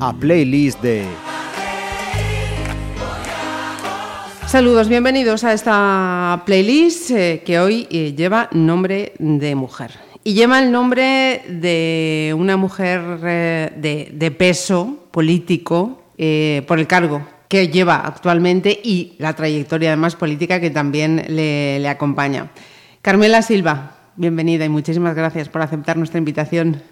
A playlist de Saludos, bienvenidos a esta playlist eh, que hoy eh, lleva nombre de mujer. Y lleva el nombre de una mujer eh, de, de peso político eh, por el cargo que lleva actualmente y la trayectoria además política que también le, le acompaña. Carmela Silva, bienvenida y muchísimas gracias por aceptar nuestra invitación.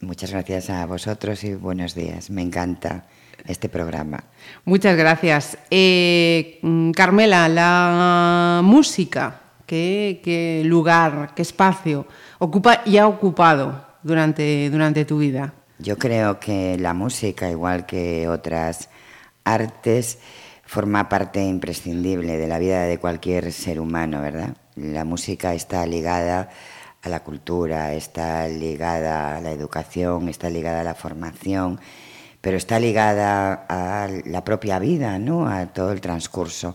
Muchas gracias a vosotros y buenos días. Me encanta este programa. Muchas gracias. Eh, Carmela, la música, ¿qué, qué lugar, qué espacio ocupa y ha ocupado durante, durante tu vida? Yo creo que la música, igual que otras artes, forma parte imprescindible de la vida de cualquier ser humano, ¿verdad? La música está ligada a la cultura, está ligada a la educación, está ligada a la formación, pero está ligada a la propia vida, ¿no? A todo el transcurso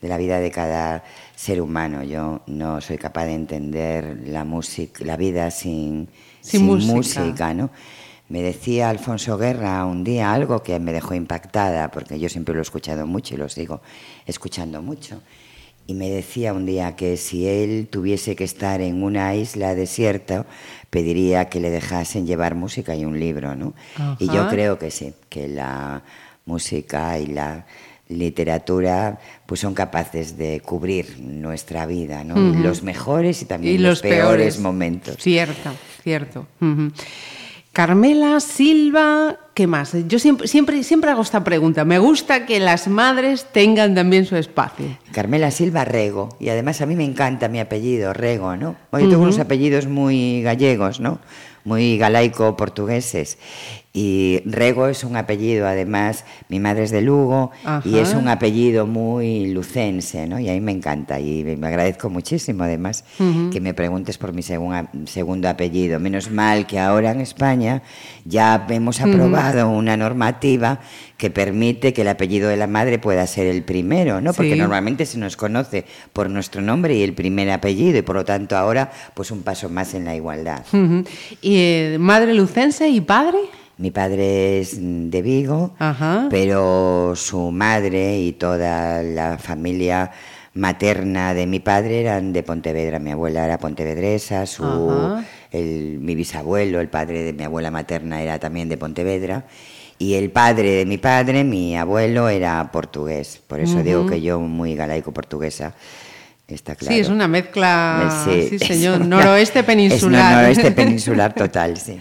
de la vida de cada ser humano. Yo no soy capaz de entender la música, la vida sin, Sin música. música, ¿no? Me decía Alfonso Guerra un día algo que me dejó impactada, porque yo siempre lo he escuchado mucho y lo sigo escuchando mucho. Y me decía un día que si él tuviese que estar en una isla desierta, pediría que le dejasen llevar música y un libro, ¿no? Y yo creo que sí, que la música y la literatura pues son capaces de cubrir nuestra vida, ¿no? Los mejores y también Y los, los peores, peores. momentos. Cierto, cierto. Carmela Silva, ¿qué más? Yo siempre, siempre, siempre hago esta pregunta. Me gusta que las madres tengan también su espacio. Carmela Silva Rego. Y además a mí me encanta mi apellido, Rego, ¿no? Yo tengo unos apellidos muy gallegos, ¿no? Muy galaico-portugueses. Y Rego es un apellido, además, mi madre es de Lugo, y es un apellido muy lucense, ¿no? Y a mí me encanta. Y me agradezco muchísimo, además, que me preguntes por mi segunda- segundo apellido. Menos mal que ahora en España ya hemos aprobado una normativa que permite que el apellido de la madre pueda ser el primero, ¿no? Porque Sí. normalmente se nos conoce por nuestro nombre y el primer apellido y por lo tanto ahora pues un paso más en la igualdad. ¿Y eh, madre lucense y padre? Mi padre es de Vigo, Ajá. pero su madre y toda la familia materna de mi padre eran de Pontevedra. Mi abuela era pontevedresa, su, el- mi bisabuelo, el padre de mi abuela materna, era también de Pontevedra. Y el padre de mi padre, mi abuelo, era portugués. Por eso digo que yo muy galaico-portuguesa. Está claro. Sí, es una mezcla, sí, señor, una- noroeste es peninsular. noroeste peninsular total, sí.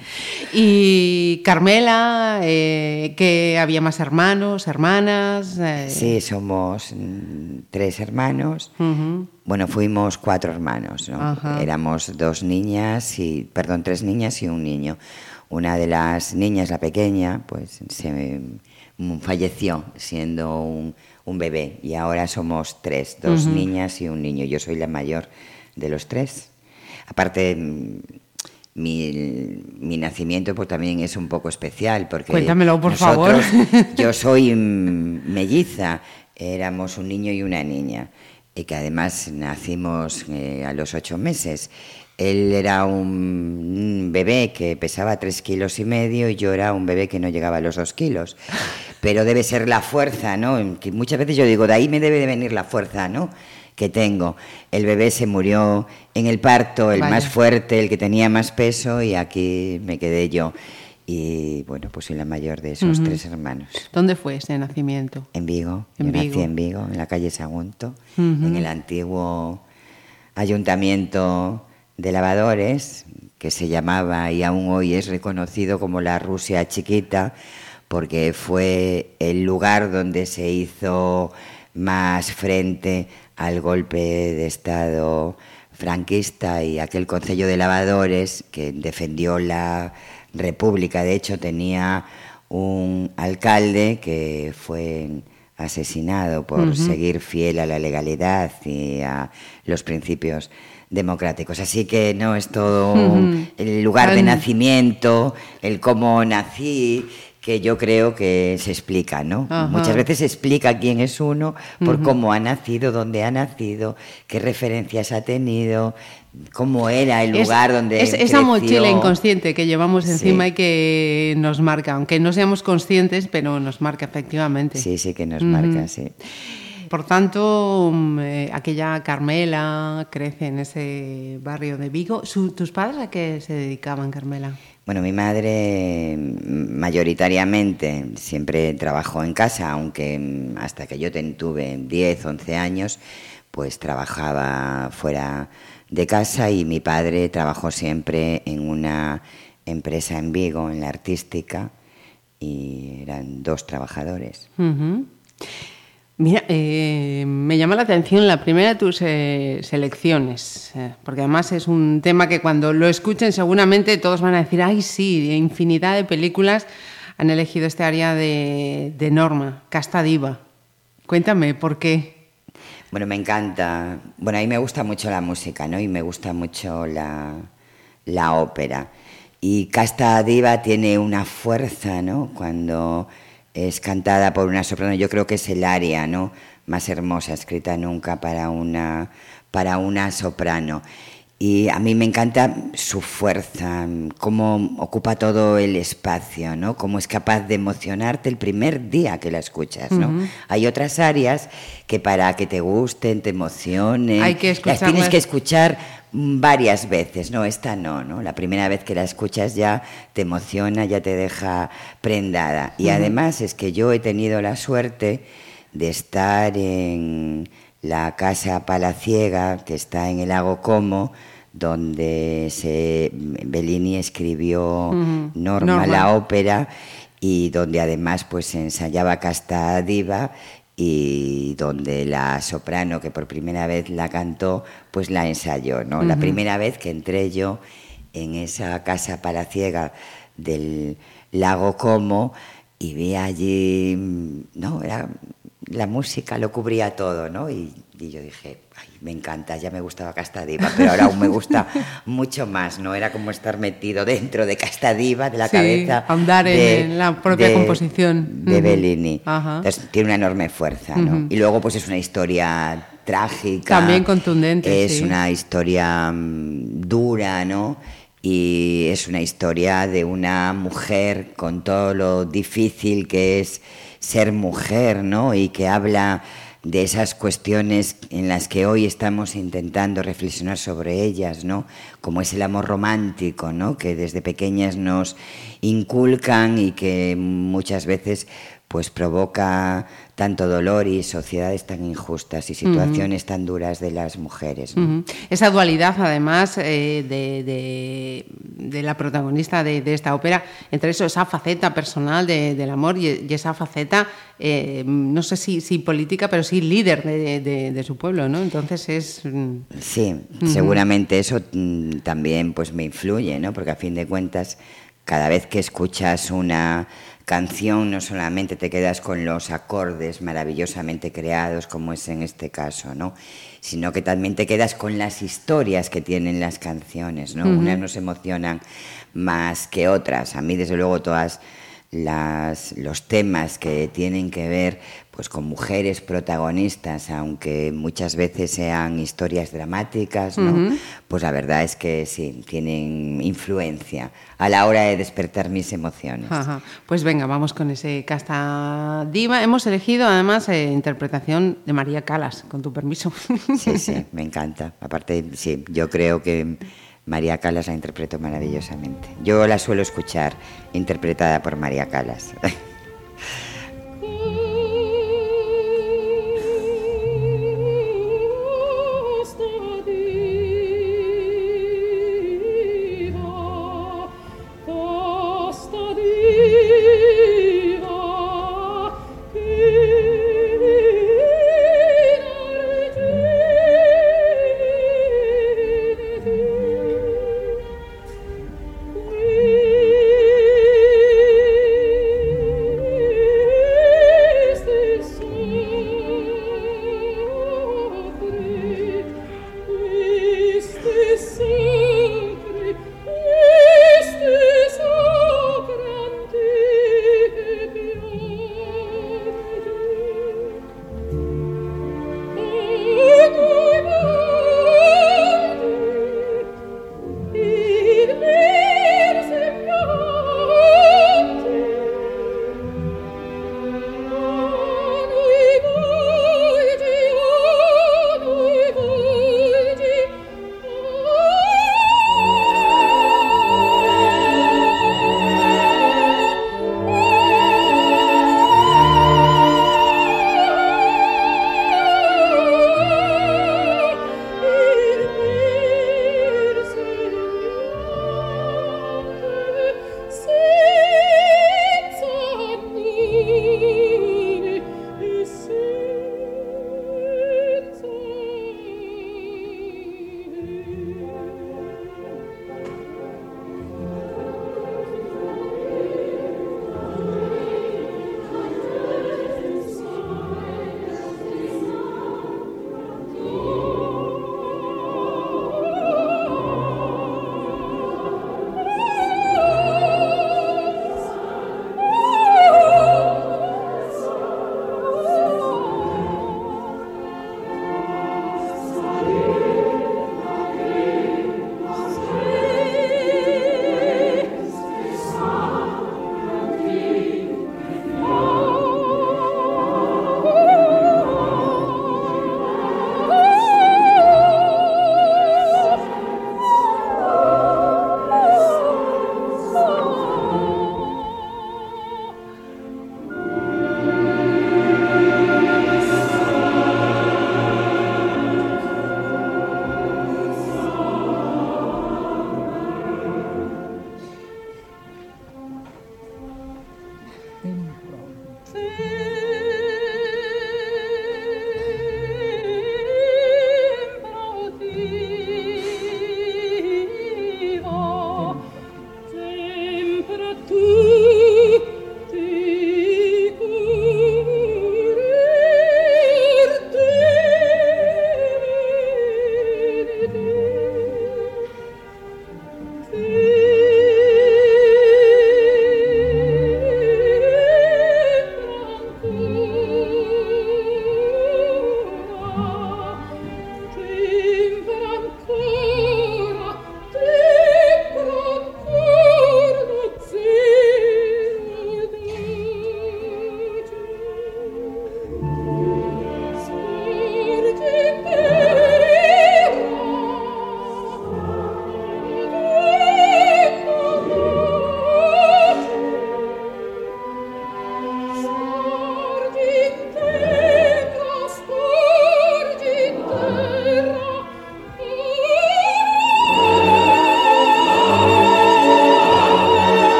Y Carmela, eh, que había más hermanos, hermanas. eh, Sí, somos mm, tres hermanos. Bueno, fuimos cuatro hermanos, ¿no? Ajá. Éramos dos niñas y, perdón, tres niñas y un niño. Una de las niñas, la pequeña, pues se mm, falleció siendo un, un bebé y ahora somos tres, dos niñas y un niño. Yo soy la mayor de los tres. Aparte, mm, mi, mi nacimiento pues también es un poco especial porque Cuéntamelo, por favor. yo soy mm, melliza, éramos un niño y una niña, y que además nacimos eh, a los ocho meses. Él era un, bebé que pesaba tres kilos y medio y yo era un bebé que no llegaba a los dos kilos. Pero debe ser la fuerza, ¿no? Que muchas veces yo digo, de ahí me debe de venir la fuerza, ¿no? Que tengo. El bebé se murió en el parto, el Vaya. más fuerte, el que tenía más peso, y aquí me quedé yo. Y bueno, pues soy la mayor de esos tres hermanos. ¿Dónde fue ese nacimiento? En Vigo, En yo nací Vigo. en Vigo, en la calle Sagunto, en el antiguo ayuntamiento de lavadores, que se llamaba y aún hoy es reconocido como la Rusia chiquita, porque fue el lugar donde se hizo más frente al golpe de Estado franquista y aquel Concello de Lavadores que defendió la República. De hecho, tenía un alcalde que fue asesinado por seguir fiel a la legalidad y a los principios democráticos. Así que no es todo el lugar de nacimiento, el cómo nací que yo creo que se explica, ¿no? Ajá. Muchas veces se explica quién es uno por cómo ha nacido, dónde ha nacido, qué referencias ha tenido, cómo era el Es- lugar donde es esa creció. mochila inconsciente que llevamos Sí. encima y que nos marca, aunque no seamos conscientes, pero nos marca efectivamente. Sí, sí que nos marca, sí. Por tanto, mm, eh, aquella Carmela crece en ese barrio de Vigo. ¿Tus padres a qué se dedicaban, Carmela? Bueno, mi madre mm, mayoritariamente siempre trabajó en casa, aunque mm, hasta que yo tuve 10, 11 años, pues trabajaba fuera de casa y mi padre trabajó siempre en una empresa en Vigo, en la artística, y eran dos trabajadores. Ujú. Mira, eh, me llama la atención la primera de tus eh, selecciones, eh, porque además es un tema que cuando lo escuchen seguramente todos van a decir, ay sí, infinidad de películas han elegido este área de, de Norma, Casta Diva. Cuéntame, ¿por qué? Bueno, me encanta. Bueno, a mí me gusta mucho la música, ¿no? Y me gusta mucho la, la ópera. Y Casta Diva tiene una fuerza, ¿no? Cuando es cantada por una soprano, yo creo que es el aria, ¿no? Más hermosa escrita nunca para una, para una soprano. Y a mí me encanta su fuerza, cómo ocupa todo el espacio, ¿no? Cómo es capaz de emocionarte el primer día que la escuchas, ¿no? Hay otras áreas que para que te gusten, te emocionen, Hay que las tienes que escuchar varias veces, no, esta no, ¿no? La primera vez que la escuchas ya te emociona, ya te deja prendada. Y además es que yo he tenido la suerte de estar en la casa palaciega que está en el lago Como, donde se Bellini escribió. Norma, Norma. la ópera y donde además pues se ensayaba Casta Diva y donde la soprano que por primera vez la cantó pues la ensayó, ¿no? La primera vez que entré yo en esa casa palaciega del lago Como y vi allí, mm, no, era la música lo cubría todo, ¿no? Y, y yo dije, ay, me encanta, ya me gustaba Casta Diva, pero ahora aún me gusta mucho más, ¿no? Era como estar metido dentro de Casta Diva, de la Sí, cabeza. ahondar en- de- en la propia de- composición. De. Bellini. Ajá. Entonces tiene una enorme fuerza, ¿no? Y luego pues es una historia trágica. También contundente, Es sí. una historia mm, dura, ¿no? Y es una historia de una mujer con todo lo difícil que es ser mujer, ¿no? Y que habla de esas cuestiones en las que hoy estamos intentando reflexionar sobre ellas, ¿no? Como es el amor romántico, ¿no? Que desde pequeñas nos inculcan y que muchas veces pues provoca tanto dolor y sociedades tan injustas y situaciones tan duras de las mujeres. Esa dualidad, además, eh, de, de- de la protagonista de, de esta ópera, entre eso, esa faceta personal de- del amor y, y esa faceta, eh, no sé si, si política, pero sí líder de, de- de su pueblo, ¿no? Entonces es... mm, Sí, seguramente eso mm, también pues me influye, ¿no? Porque a fin de cuentas, cada vez que escuchas una canción, no solamente te quedas con los acordes maravillosamente creados, como es en este caso, ¿no? Sino que también te quedas con las historias que tienen las canciones, ¿no? Unas nos emocionan más que otras. A mí, desde luego, todas las, los temas que tienen que ver pues con mujeres protagonistas, aunque muchas veces sean historias dramáticas, ¿no? Pues la verdad es que sí, tienen influencia a la hora de despertar mis emociones. Ajá. Pues venga, vamos con ese casta diva. Hemos elegido además eh, interpretación de María Calas, con tu permiso. Sí, sí, me encanta. Aparte, sí, yo creo que María Calas la interpretó maravillosamente. Yo la suelo escuchar interpretada por María Calas.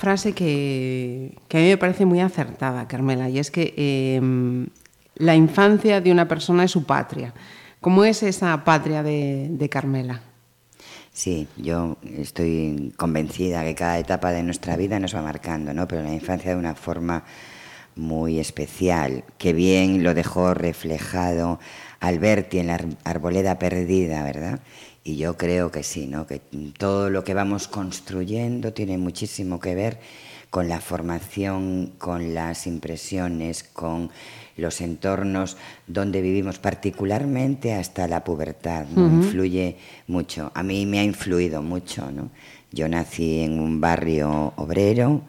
frase que, que a mí me parece muy acertada, Carmela, y es que eh, la infancia de una persona es su patria. ¿Cómo es esa patria de, de Carmela? Sí, yo estoy convencida que cada etapa de nuestra vida nos va marcando, ¿no? Pero la infancia de una forma muy especial, que bien lo dejó reflejado Alberti en la ar- arboleda perdida, ¿verdad? Y yo creo que sí, ¿no? Que todo lo que vamos construyendo tiene muchísimo que ver con la formación, con las impresiones, con los entornos donde vivimos, particularmente hasta la pubertad, ¿no? influye mucho. A mí me ha influido mucho. ¿no? Yo nací en un barrio obrero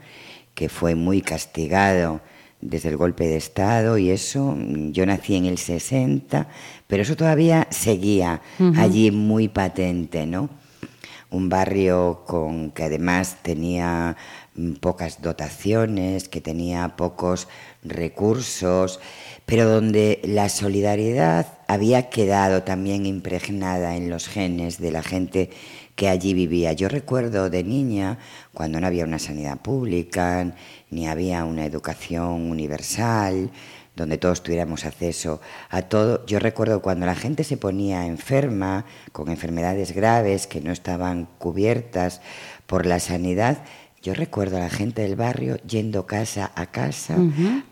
que fue muy castigado desde el golpe de Estado y eso, yo nací en el 60, pero eso todavía seguía allí muy patente, ¿no? un barrio con que además tenía mm, pocas dotaciones, que tenía pocos recursos, pero donde la solidaridad había quedado también impregnada en los genes de la gente que allí vivía. Yo recuerdo de niña, cuando no había una sanidad pública, ni había una educación universal, donde todos tuviéramos acceso a todo. Yo recuerdo cuando la gente se ponía enferma, con enfermedades graves que no estaban cubiertas por la sanidad, yo recuerdo a la gente del barrio yendo casa a casa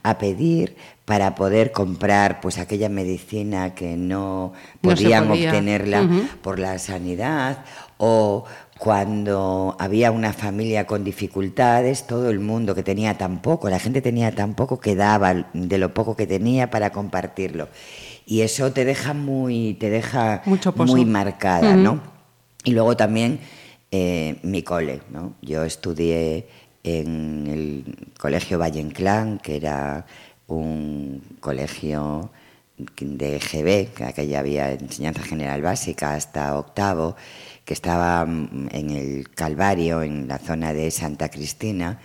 a pedir para poder comprar pues aquella medicina que no podían podía. obtenerla por la sanidad o cuando había una familia con dificultades, todo el mundo que tenía tan poco, la gente tenía tan poco que daba de lo poco que tenía para compartirlo. Y eso te deja muy, te deja Mucho muy marcada. ¿no? Y luego también eh, mi cole, ¿no? Yo estudié en el Colegio Valle Inclán, que era un colegio de GB, que aquella había enseñanza general básica hasta octavo, que estaba mm, en el Calvario, en la zona de Santa Cristina.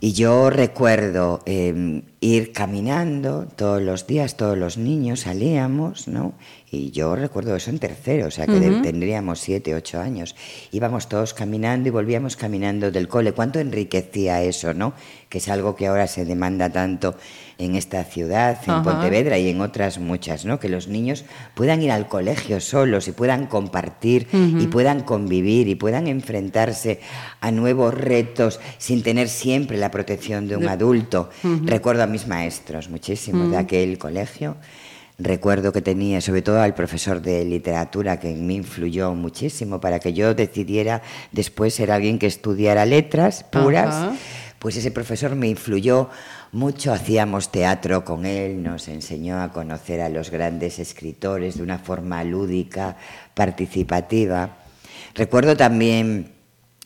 Y yo recuerdo eh, ir caminando todos los días, todos los niños salíamos, ¿no? Y yo recuerdo eso en tercero, o sea que tendríamos siete, ocho años. Íbamos todos caminando y volvíamos caminando del cole. ¿Cuánto enriquecía eso, no? Que es algo que ahora se demanda tanto en esta ciudad, en Ajá. Pontevedra y en otras muchas, ¿no? Que los niños puedan ir al colegio solos y puedan compartir y puedan convivir y puedan enfrentarse a nuevos retos sin tener siempre la protección de un adulto. Recuerdo a mis maestros muchísimos de aquel colegio. Recuerdo que tenía, sobre todo al profesor de literatura, que en mí influyó muchísimo para que yo decidiera después ser alguien que estudiara letras puras. Pues ese profesor me influyó mucho, hacíamos teatro con él, nos enseñó a conocer a los grandes escritores de una forma lúdica, participativa. Recuerdo también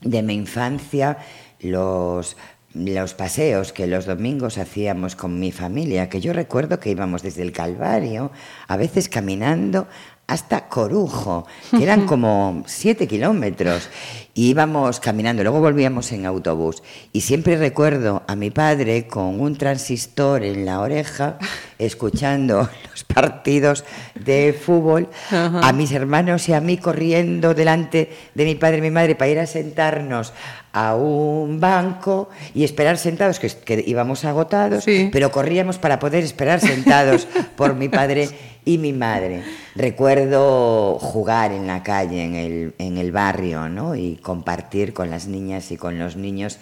de mi infancia los, los paseos que los domingos hacíamos con mi familia, que yo recuerdo que íbamos desde el Calvario, a veces caminando hasta Corujo, que eran como siete kilómetros, y íbamos caminando, luego volvíamos en autobús. Y siempre recuerdo a mi padre con un transistor en la oreja, escuchando los partidos de fútbol, a mis hermanos y a mí corriendo delante de mi padre y mi madre para ir a sentarnos a un banco y esperar sentados, que, que íbamos agotados, Sí. pero corríamos para poder esperar sentados por mi padre y mi madre. Recuerdo jugar en la calle, en el, en el barrio, ¿no? Y compartir con las niñas y con los niños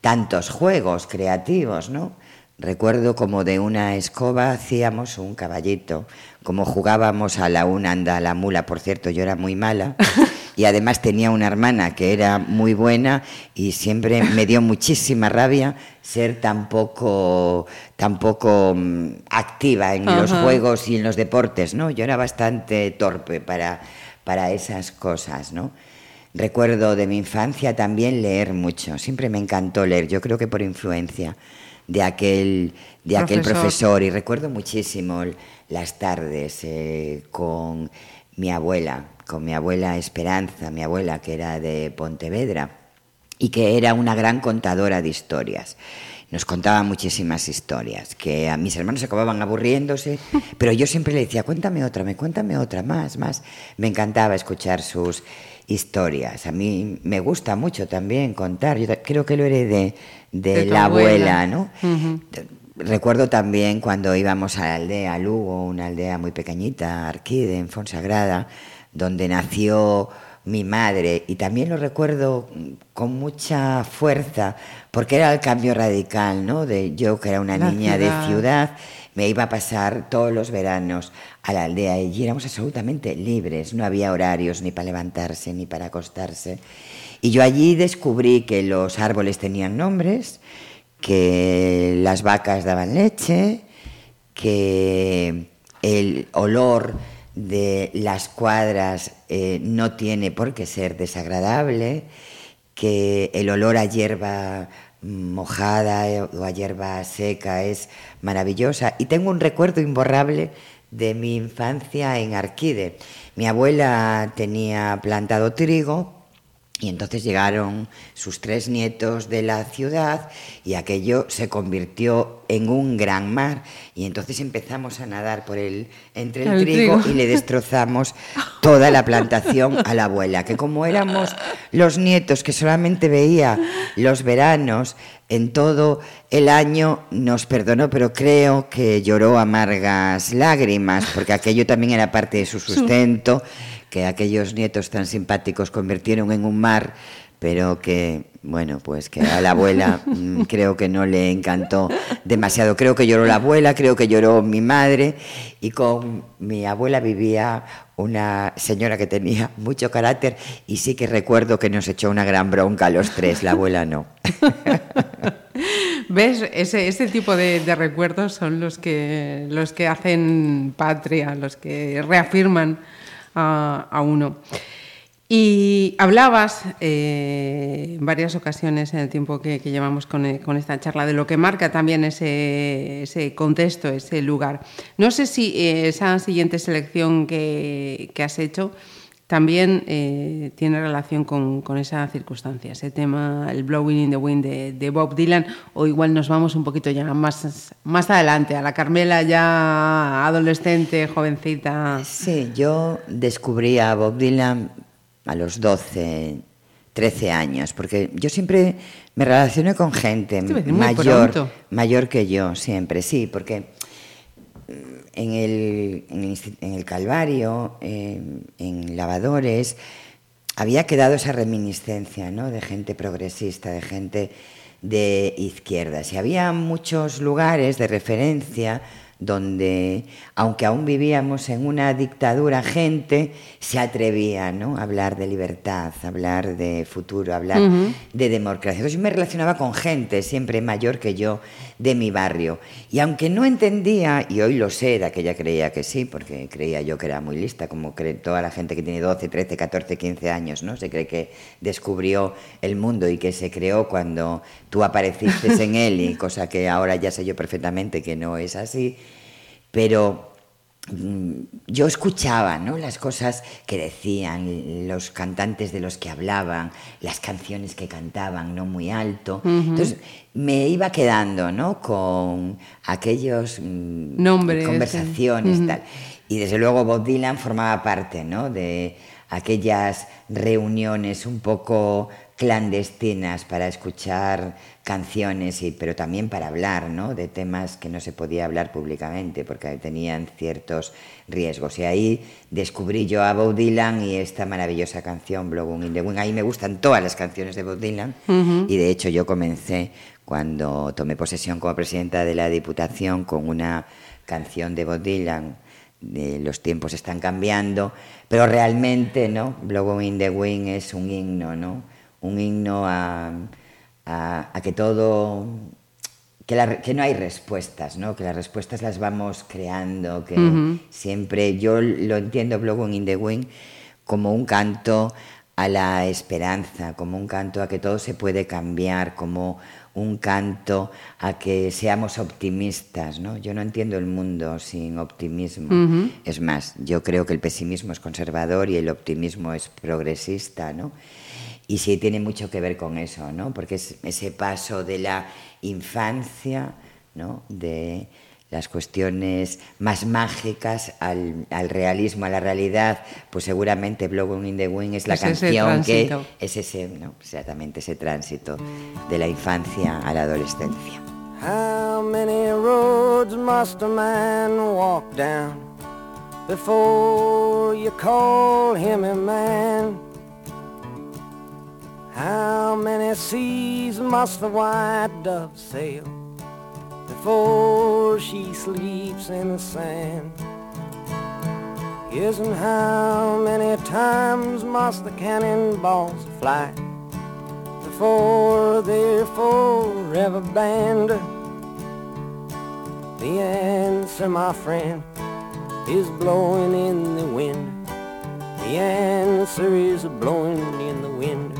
tantos juegos creativos, ¿no? Recuerdo como de una escoba hacíamos un caballito, como jugábamos a la una anda a la mula, por cierto, yo era muy mala y además tenía una hermana que era muy buena y siempre me dio muchísima rabia ser tan poco, tan poco mm, activa en los juegos y en los deportes, ¿no? Yo era bastante torpe para, para esas cosas, ¿no? Recuerdo de mi infancia también leer mucho, siempre me encantó leer, yo creo que por influencia de aquel, de aquel Profesor. profesor y recuerdo muchísimo las tardes eh, con mi abuela, con mi abuela Esperanza, mi abuela que era de Pontevedra. y que era una gran contadora de historias. Nos contaba muchísimas historias, que a mis hermanos acababan aburriéndose, pero yo siempre le decía, cuéntame otra, me cuéntame otra, más, más. Me encantaba escuchar sus historias. A mí me gusta mucho también contar. Yo creo que lo heredé de, De la abuela. abuela, ¿no? Recuerdo también cuando íbamos a la aldea Lugo, una aldea muy pequeñita, Arquide, en Fonsagrada, donde nació mi madre, y también lo recuerdo con mucha fuerza, porque era el cambio radical, ¿no? De yo que era una La niña ciudad. de ciudad, me iba a pasar todos los veranos a la aldea y éramos absolutamente libres, no había horarios ni para levantarse ni para acostarse. Y yo allí descubrí que los árboles tenían nombres, que las vacas daban leche, que el olor de las cuadras eh, no tiene por qué ser desagradable, que el olor a hierba mojada eh, o a hierba seca es maravillosa. Y tengo un recuerdo imborrable de mi infancia en Arquide. Mi abuela tenía plantado trigo y entonces llegaron sus tres nietos de la ciudad y aquello se convirtió en un gran mar. Y entonces empezamos a nadar por el, entre el, El trigo, trigo. y le destrozamos toda la plantación a la abuela, que como éramos los nietos que solamente veía los veranos en todo el año, nos perdonó, pero creo que lloró amargas lágrimas, porque aquello también era parte de su sustento que aquellos nietos tan simpáticos convirtieron en un mar, pero que, bueno, pues que a la abuela mm, creo que no le encantó demasiado. Creo que lloró la abuela, creo que lloró mi madre, y con mi abuela vivía una señora que tenía mucho carácter, y sí que recuerdo que nos echó una gran bronca a los tres, la abuela no. ¿Ves? Ese, ese tipo de, de recuerdos son los que, los que hacen patria, los que reafirman a, uno. Y hablabas eh, en varias ocasiones en el tiempo que, llevamos con, eh, con esta charla de lo que marca también ese, contexto, ese lugar. No sé si eh, esa siguiente selección que has hecho también eh, tiene relación con, con esa circunstancia, ese tema, el Blowing in the Wind de, de Bob Dylan, o igual nos vamos un poquito ya más, más adelante, a la Carmela ya adolescente, jovencita. Sí, yo descubrí a Bob Dylan a los 12, 13 años, porque yo siempre me relacioné con gente mayor, pronto. mayor que yo, siempre, sí, porque en el, en el, en el Calvario, en Lavadores, había quedado esa reminiscencia ¿no? de gente progresista, de gente de izquierdas. Y había muchos lugares de referencia donde, aunque aún vivíamos en una dictadura, gente se atrevía ¿no? a hablar de libertad, a hablar de futuro, a hablar de democracia. Entonces yo me relacionaba con gente siempre mayor que yo de mi barrio. Y aunque no entendía, y hoy lo sé, de aquella creía que sí, porque creía yo que era muy lista, como cree toda la gente que tiene 12, 13, 14, 15 años, ¿no? Se cree que descubrió el mundo y que se creó cuando tú apareciste en él, y cosa que ahora ya sé yo perfectamente que no es así. Pero mm, yo escuchaba ¿no? las cosas que decían, los cantantes de los que hablaban, las canciones que cantaban, no muy alto. Entonces me iba quedando ¿no? con aquellos mm, Nombres, conversaciones, sí. Tal. Y desde luego Bob Dylan formaba parte ¿no? de aquellas reuniones un poco clandestinas para escuchar canciones, y, pero también para hablar ¿no? de temas que no se podía hablar públicamente porque tenían ciertos riesgos. Y ahí descubrí yo a Bob Dylan y esta maravillosa canción, Blowing in the Wind. Ahí me gustan todas las canciones de Bob Dylan y de hecho yo comencé cuando tomé posesión como presidenta de la Diputación con una canción de Bob Dylan de los tiempos están cambiando, pero realmente, ¿no? Blowing in the Wind es un himno, ¿no? Un himno a, a- a que todo, que, la- que no hay respuestas, ¿no? Que las respuestas las vamos creando, que siempre, yo lo entiendo Blowing in the Wind como un canto a la esperanza, como un canto a que todo se puede cambiar, como un canto a que seamos optimistas, ¿no? Yo no entiendo el mundo sin optimismo. Es más, yo creo que el pesimismo es conservador y el optimismo es progresista, ¿no? Y sí tiene mucho que ver con eso, ¿no? Porque es ese paso de la infancia, ¿no? De las cuestiones más mágicas al, al realismo, a la realidad, pues seguramente Blowing in the Wind es la Es ese canción que tránsito. es ese, ¿no? exactamente ese tránsito de la infancia a la adolescencia. How many roads must a man walk down before you call him a man? How many seas must the white dove sail before she sleeps in the sand? And how many times must the cannonballs fly before they're forever banned? The answer, my friend, is blowing in the wind. The answer is blowing in the wind.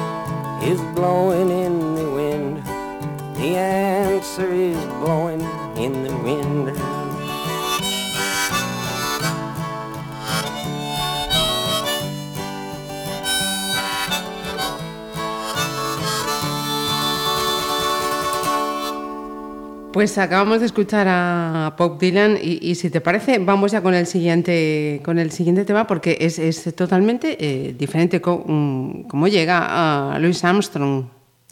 is blowing in the wind. The answer is blowing in the wind. Pues acabamos de escuchar a Bob Dylan y, y si te parece vamos ya con el siguiente con el siguiente tema porque es, es totalmente eh, diferente mm, cómo llega a Louis Armstrong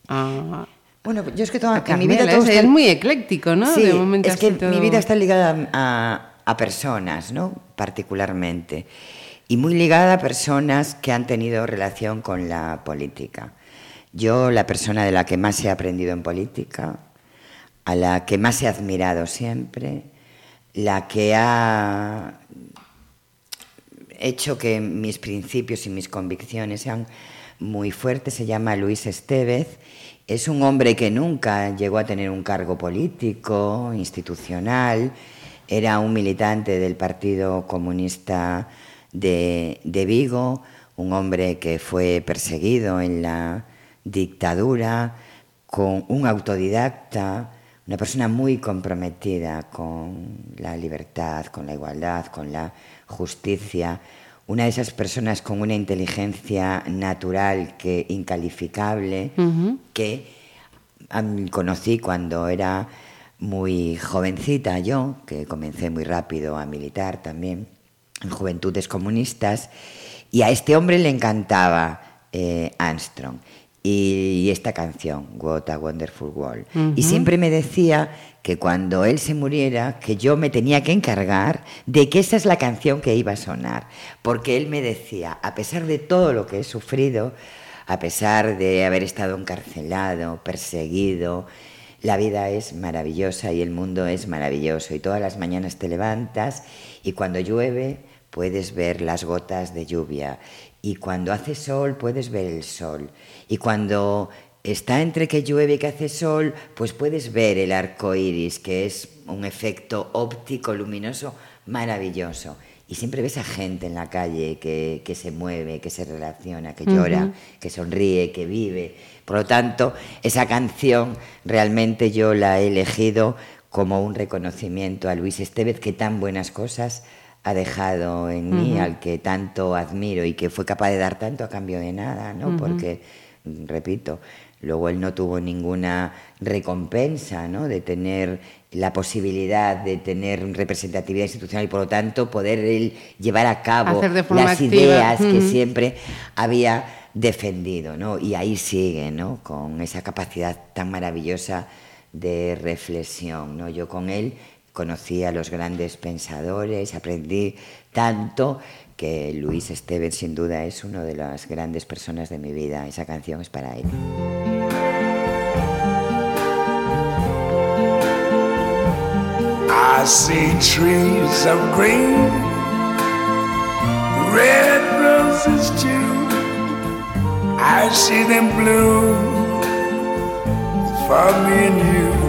a, Bueno, yo es que toda, mi vida todo es, está- es muy ecléctico, ¿no? Sí, De momento es que todo- mi vida está ligada a, a personas, ¿no? Particularmente. Y muy ligada a personas que han tenido relación con la política. Yo, la persona de la que más he aprendido en política, a la que más he admirado siempre, la que ha hecho que mis principios y mis convicciones sean muy fuertes, se llama Luis Estevez. Es un hombre que nunca llegó a tener un cargo político, institucional. Era un militante del Partido Comunista de, de Vigo, un hombre que fue perseguido en la dictadura, con un autodidacta, una persona muy comprometida con la libertad, con la igualdad, con la justicia, una de esas personas con una inteligencia natural que incalificable, que conocí cuando era muy jovencita yo, que comencé muy rápido a militar también en Juventudes Comunistas, y a este hombre le encantaba eh, Armstrong y, y esta canción, What a Wonderful World. Y siempre me decía que cuando él se muriera, que yo me tenía que encargar de que esa es la canción que iba a sonar, porque él me decía, a pesar de todo lo que he sufrido, a pesar de haber estado encarcelado, perseguido, la vida es maravillosa y el mundo es maravilloso. Y todas las mañanas te levantas y cuando llueve puedes ver las gotas de lluvia y cuando hace sol puedes ver el sol y cuando está entre que llueve y que hace sol, pues puedes ver el arco iris, que es un efecto óptico luminoso maravilloso. Y siempre ves a gente en la calle que, que se mueve, que se relaciona, que llora, que sonríe, que vive. Por lo tanto, esa canción realmente yo la he elegido como un reconocimiento a Luis Estevez, que tan buenas cosas ha dejado en mí, al que tanto admiro y que fue capaz de dar tanto a cambio de nada, ¿no? Porque, repito, luego él no tuvo ninguna recompensa, ¿no? De tener la posibilidad de tener representatividad institucional y por lo tanto poder él llevar a cabo las activa. ideas que siempre había defendido, ¿no? Y ahí sigue, ¿no? Con esa capacidad tan maravillosa de reflexión, ¿no? Yo con él conocí a los grandes pensadores, aprendí tanto que Luis Esteves sin duda es una de las grandes personas de mi vida. Esa canción es para él. I see trees of green, red roses too. I see them bloom for me and you.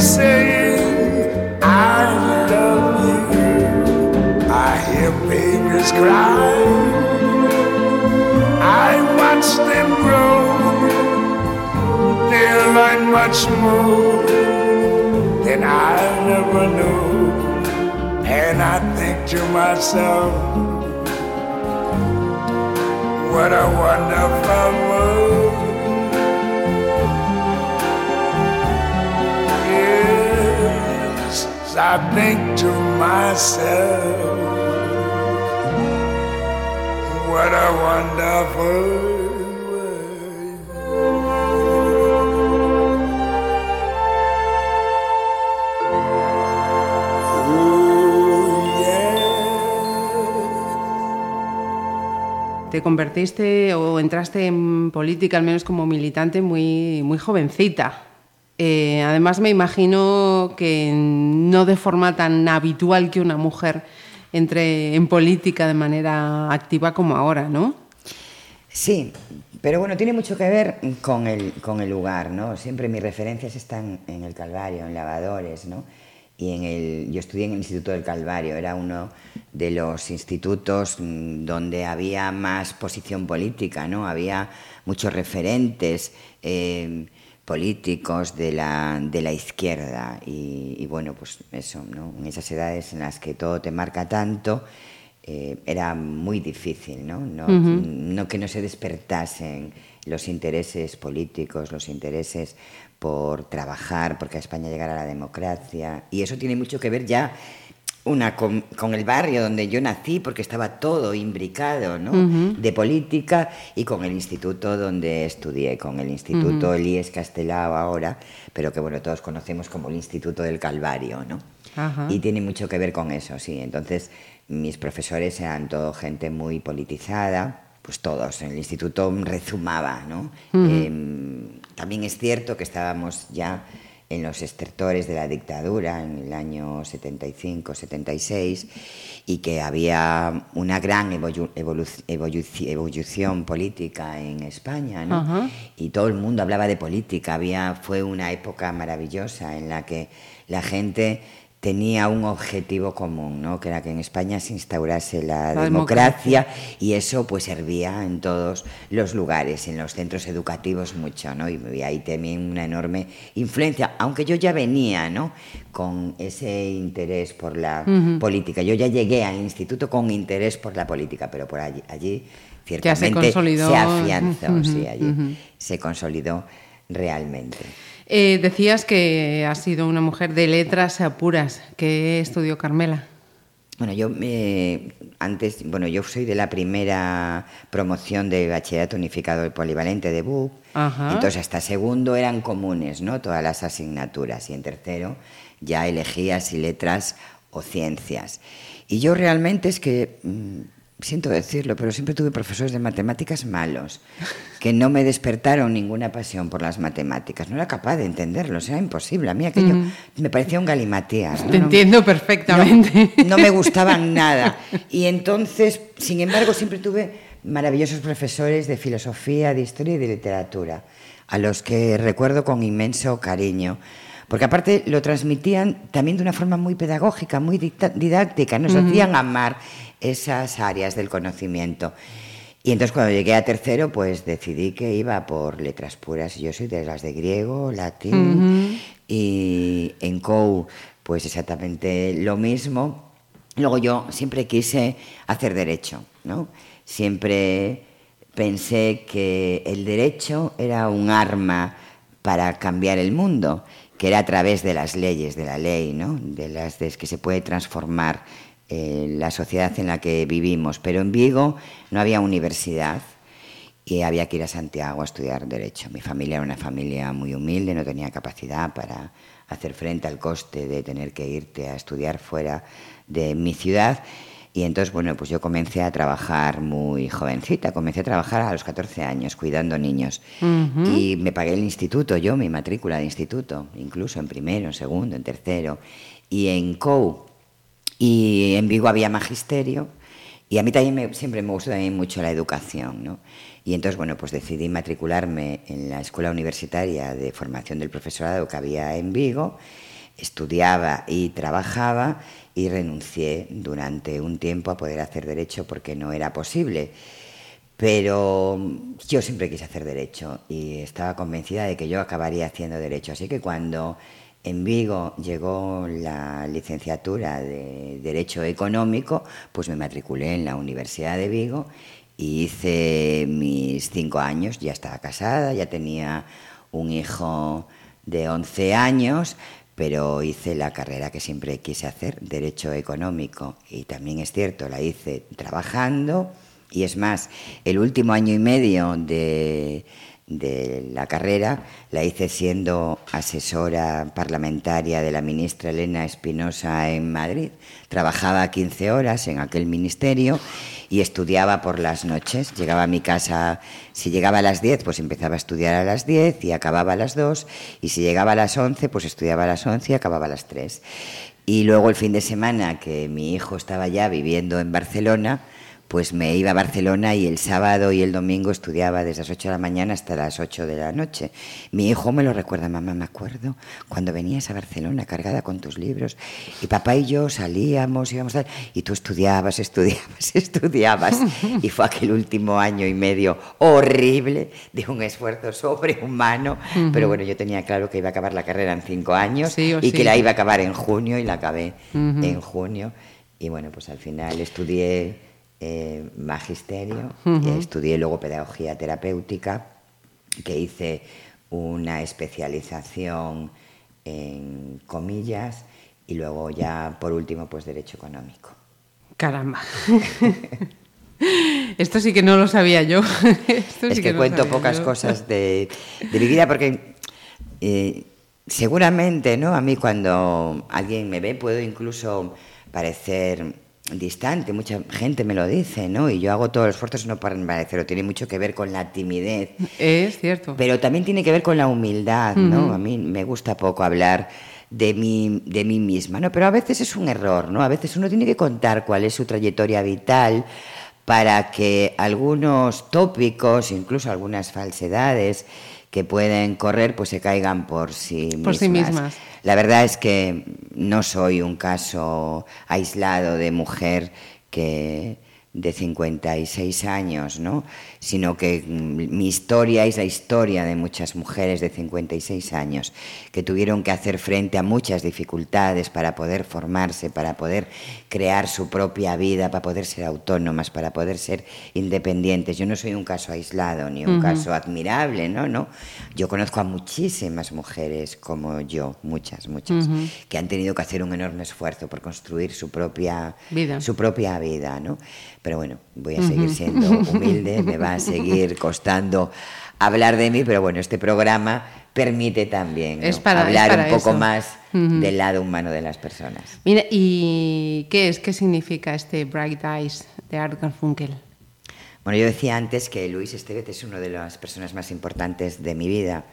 saying, I love you. I hear babies cry. I watch them grow. They'll learn much more than I ever knew. And I think to myself, what a wonderful world. I think to myself, what a wonderful. Te convertiste o entraste en política, al menos como militante, muy, muy jovencita. Eh, además, me imagino que no de forma tan habitual que una mujer entre en política de manera activa como ahora, ¿no? Sí, pero bueno, tiene mucho que ver con el, con el lugar, ¿no? Siempre mis referencias están en el Calvario, en Lavadores, ¿no? Y en el, yo estudié en el Instituto del Calvario, era uno de los institutos mm, donde había más posición política, ¿no? Había muchos referentes eh, políticos de la, de la izquierda y, y bueno, pues eso, ¿no? En esas edades en las que todo te marca tanto, eh, era muy difícil, ¿no? No, no que no se despertasen los intereses políticos, los intereses por trabajar, porque a España llegara la democracia. Y eso tiene mucho que ver ya una con, con el barrio donde yo nací, porque estaba todo imbricado, ¿no? De política y con el instituto donde estudié, con el instituto Elías Castelao ahora, pero que bueno, todos conocemos como el Instituto del Calvario, ¿no? Ajá. Y tiene mucho que ver con eso, sí. Entonces, mis profesores eran todo gente muy politizada, pues todos. En el instituto rezumaba, ¿no? Eh, también es cierto que estábamos ya en los estertores de la dictadura en el año 75-76 y que había una gran evolu- evolu- evolu- evolución política en España, ¿no? Y todo el mundo hablaba de política. Había, fue una época maravillosa en la que la gente tenía un objetivo común, ¿no? que era que en España se instaurase la, La democracia, y eso pues servía en todos los lugares, en los centros educativos mucho, ¿no? y, y ahí también una enorme influencia, aunque yo ya venía ¿no? con ese interés por la política, yo ya llegué al instituto con interés por la política, pero por allí, allí Ya se ciertamente consolidó. se afianzó, sí, allí se consolidó realmente. Eh, decías que has sido una mujer de letras puras. ¿Qué estudió Carmela? Bueno, yo eh, antes, bueno, yo soy de la primera promoción de bachillerato unificado y polivalente de BUP. Ajá. Entonces hasta segundo eran comunes, ¿no? Todas las asignaturas y en tercero ya elegías si letras o ciencias. Y yo realmente es que mm, siento decirlo, pero siempre tuve profesores de matemáticas malos que no me despertaron ninguna pasión por las matemáticas. No era capaz de entenderlos, era imposible. A mí aquello me parecía un galimatías. ¿no? Te entiendo perfectamente. no, no me gustaban nada. Y entonces, sin embargo, siempre tuve maravillosos profesores de filosofía, de historia y de literatura, a los que recuerdo con inmenso cariño. Porque aparte lo transmitían también de una forma muy pedagógica, muy didáctica, nos hacían amar esas áreas del conocimiento. Y entonces cuando llegué a tercero, pues decidí que iba por letras puras. Yo soy de las de griego, latín y en COU, pues exactamente lo mismo. Luego yo siempre quise hacer derecho, ¿no? Siempre pensé que el derecho era un arma para cambiar el mundo, que era a través de las leyes, de la ley, ¿no? De las de que se puede transformar eh, la sociedad en la que vivimos. Pero en Vigo no había universidad y había que ir a Santiago a estudiar Derecho. Mi familia era una familia muy humilde, no tenía capacidad para hacer frente al coste de tener que irte a estudiar fuera de mi ciudad. Y entonces, bueno, pues yo comencé a trabajar muy jovencita, comencé a trabajar a los 14 años cuidando niños. Y me pagué el instituto, yo, mi matrícula de instituto, incluso en primero, en segundo, en tercero. Y en COU, y en Vigo había magisterio y a mí también me- siempre me gustó también mucho la educación, ¿no? Y entonces, bueno, pues decidí matricularme en la Escuela Universitaria de Formación del Profesorado que había en Vigo, estudiaba y trabajaba y renuncié durante un tiempo a poder hacer derecho porque no era posible. Pero yo siempre quise hacer derecho y estaba convencida de que yo acabaría haciendo derecho. Así que cuando en Vigo llegó la licenciatura de Derecho Económico, pues me matriculé en la Universidad de Vigo y hice mis cinco años. Ya estaba casada, ya tenía un hijo de 11 años, pero hice la carrera que siempre quise hacer, Derecho Económico. Y también es cierto, la hice trabajando. Y es más, el último año y medio de, de la carrera la hice siendo asesora parlamentaria de la ministra Elena Espinosa en Madrid. Trabajaba 15 horas en aquel ministerio y estudiaba por las noches. Llegaba a mi casa, si llegaba a las 10, pues empezaba a estudiar a las 10 y acababa a las 2. Y si llegaba a las 11, pues estudiaba a las 11 y acababa a las 3. Y luego el fin de semana, que mi hijo estaba ya viviendo en Barcelona, pues me iba a Barcelona y el sábado y el domingo estudiaba desde las 8 de la mañana hasta las 8 de la noche. Mi hijo me lo recuerda, mamá, me acuerdo cuando venías a Barcelona cargada con tus libros y papá y yo salíamos, íbamos a... y tú estudiabas, estudiabas, estudiabas. Y fue aquel último año y medio horrible de un esfuerzo sobrehumano, pero bueno, yo tenía claro que iba a acabar la carrera en cinco años Sí y sí. que la iba a acabar en junio y la acabé en junio. Y bueno, pues al final estudié eh, magisterio, y estudié luego pedagogía terapéutica, que hice una especialización en comillas y luego ya por último pues derecho económico. Caramba. Esto sí que no lo sabía yo. Esto es sí que, cuento pocas yo. cosas de, de mi vida porque eh, seguramente, ¿no? A mí cuando alguien me ve puedo incluso parecer distante, mucha gente me lo dice, ¿no? Y yo hago todos los esfuerzos no para parecerlo, tiene mucho que ver con la timidez. Es cierto. Pero también tiene que ver con la humildad, ¿no? A mí me gusta poco hablar de mí, de mí misma, ¿no? Pero a veces es un error, ¿no? A veces uno tiene que contar cuál es su trayectoria vital para que algunos tópicos, incluso algunas falsedades que pueden correr, pues se caigan por sí mismas. Por sí mismas. La verdad es que no soy un caso aislado de mujer que de 56 años, ¿no? sino que mm, mi historia es la historia de muchas mujeres de 56 años que tuvieron que hacer frente a muchas dificultades para poder formarse, para poder crear su propia vida, para poder ser autónomas, para poder ser independientes. Yo no soy un caso aislado ni un caso admirable, ¿no? no. Yo conozco a muchísimas mujeres como yo, muchas, muchas, que han tenido que hacer un enorme esfuerzo por construir su propia Vida. su propia vida, ¿no? Pero bueno, voy a seguir siendo humilde, me va a seguir costando hablar de mí, pero bueno, este programa permite también ¿no? Es para- es hablar para un poco eso. más del lado humano de las personas. Mira, ¿y qué es? ¿Qué significa este Bright Eyes de Art Garfunkel? Bueno, yo decía antes que Luis Estevez es una de las personas más importantes de mi vida.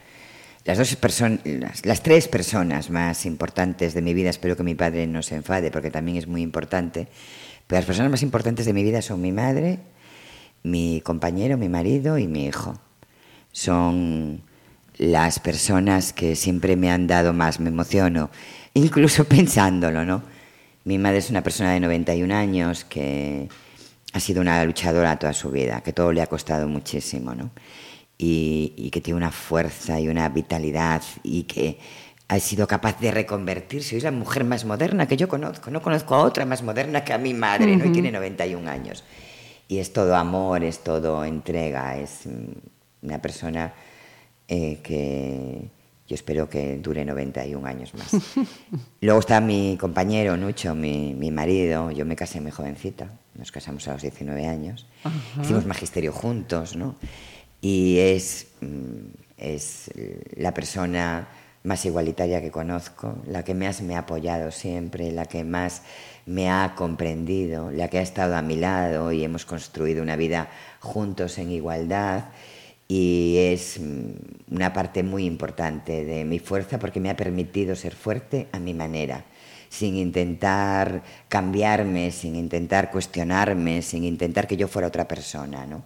Las, dos person- las, las tres personas más importantes de mi vida, espero que mi padre no se enfade porque también es muy importante, las personas más importantes de mi vida son mi madre, mi compañero, mi marido y mi hijo. Son las personas que siempre me han dado más, me emociono, incluso pensándolo, ¿no? Mi madre es una persona de 91 años que ha sido una luchadora toda su vida, que todo le ha costado muchísimo, ¿no? Y, y que tiene una fuerza y una vitalidad y que ha sido capaz de reconvertirse. Es la mujer más moderna que yo conozco. No conozco a otra más moderna que a mi madre, ¿no? Y tiene 91 años. Y es todo amor, es todo entrega, es mm, una persona eh, que yo espero que dure 91 años más. Luego está mi compañero Nucho, mi, mi marido. Yo me casé muy jovencita, nos casamos a los 19 años. Hicimos magisterio juntos, ¿no? Y es, mm, es la persona más igualitaria que conozco, la que más me ha apoyado siempre, la que más me ha comprendido, la que ha estado a mi lado y hemos construido una vida juntos en igualdad y es mm, una parte muy importante de mi fuerza porque me ha permitido ser fuerte a mi manera, sin intentar cambiarme, sin intentar cuestionarme, sin intentar que yo fuera otra persona, ¿no?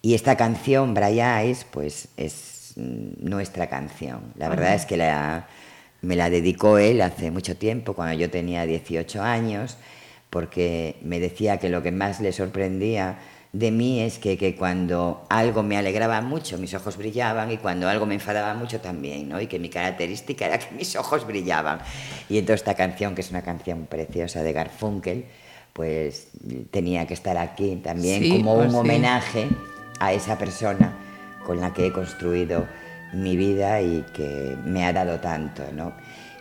Y esta canción, Bright Eyes, pues es nuestra canción. La verdad es que la, me la dedicó él hace mucho tiempo, cuando yo tenía 18 años, porque me decía que lo que más le sorprendía de mí es que, que cuando algo me alegraba mucho, mis ojos brillaban, y cuando algo me enfadaba mucho también, ¿no? Y que mi característica era que mis ojos brillaban. Y entonces esta canción, que es una canción preciosa de Garfunkel, pues tenía que estar aquí también Sí, como pues un sí. homenaje a esa persona con la que he construido mi vida y que me ha dado tanto, ¿no?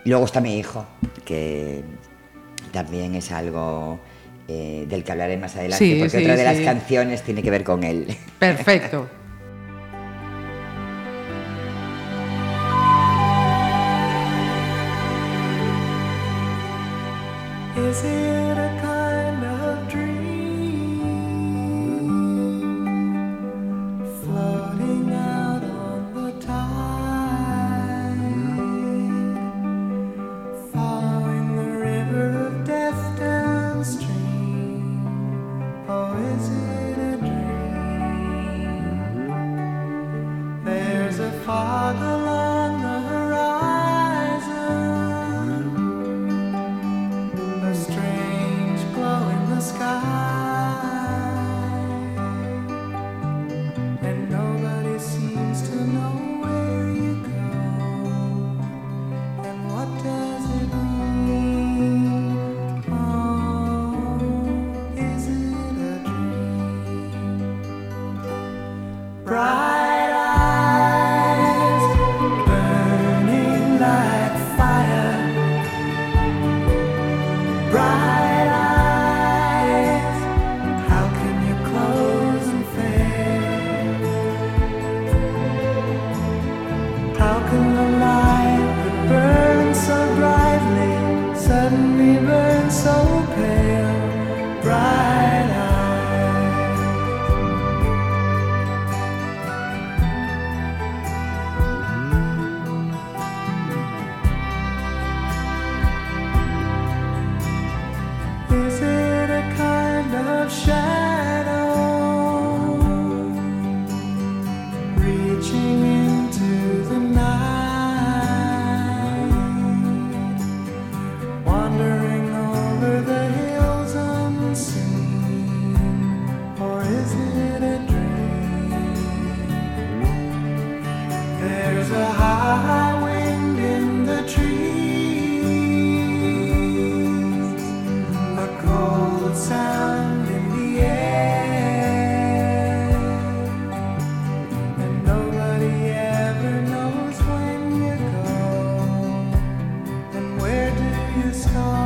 Y luego está mi hijo, que también es algo eh, del que hablaré más adelante, Sí, porque sí, otra de las canciones tiene que ver con él. Perfecto. sky.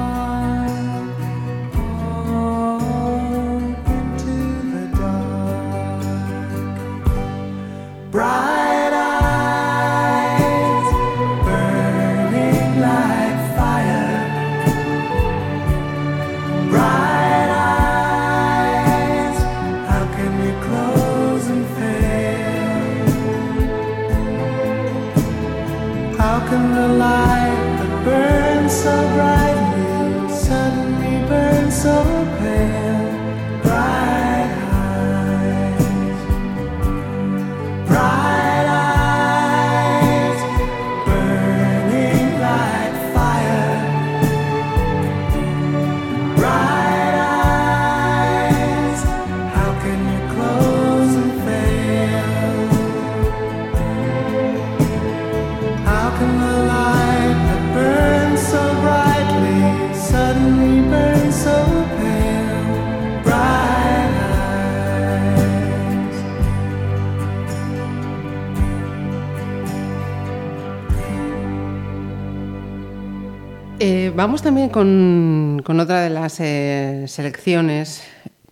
Vamos también con, con otra de las eh, selecciones.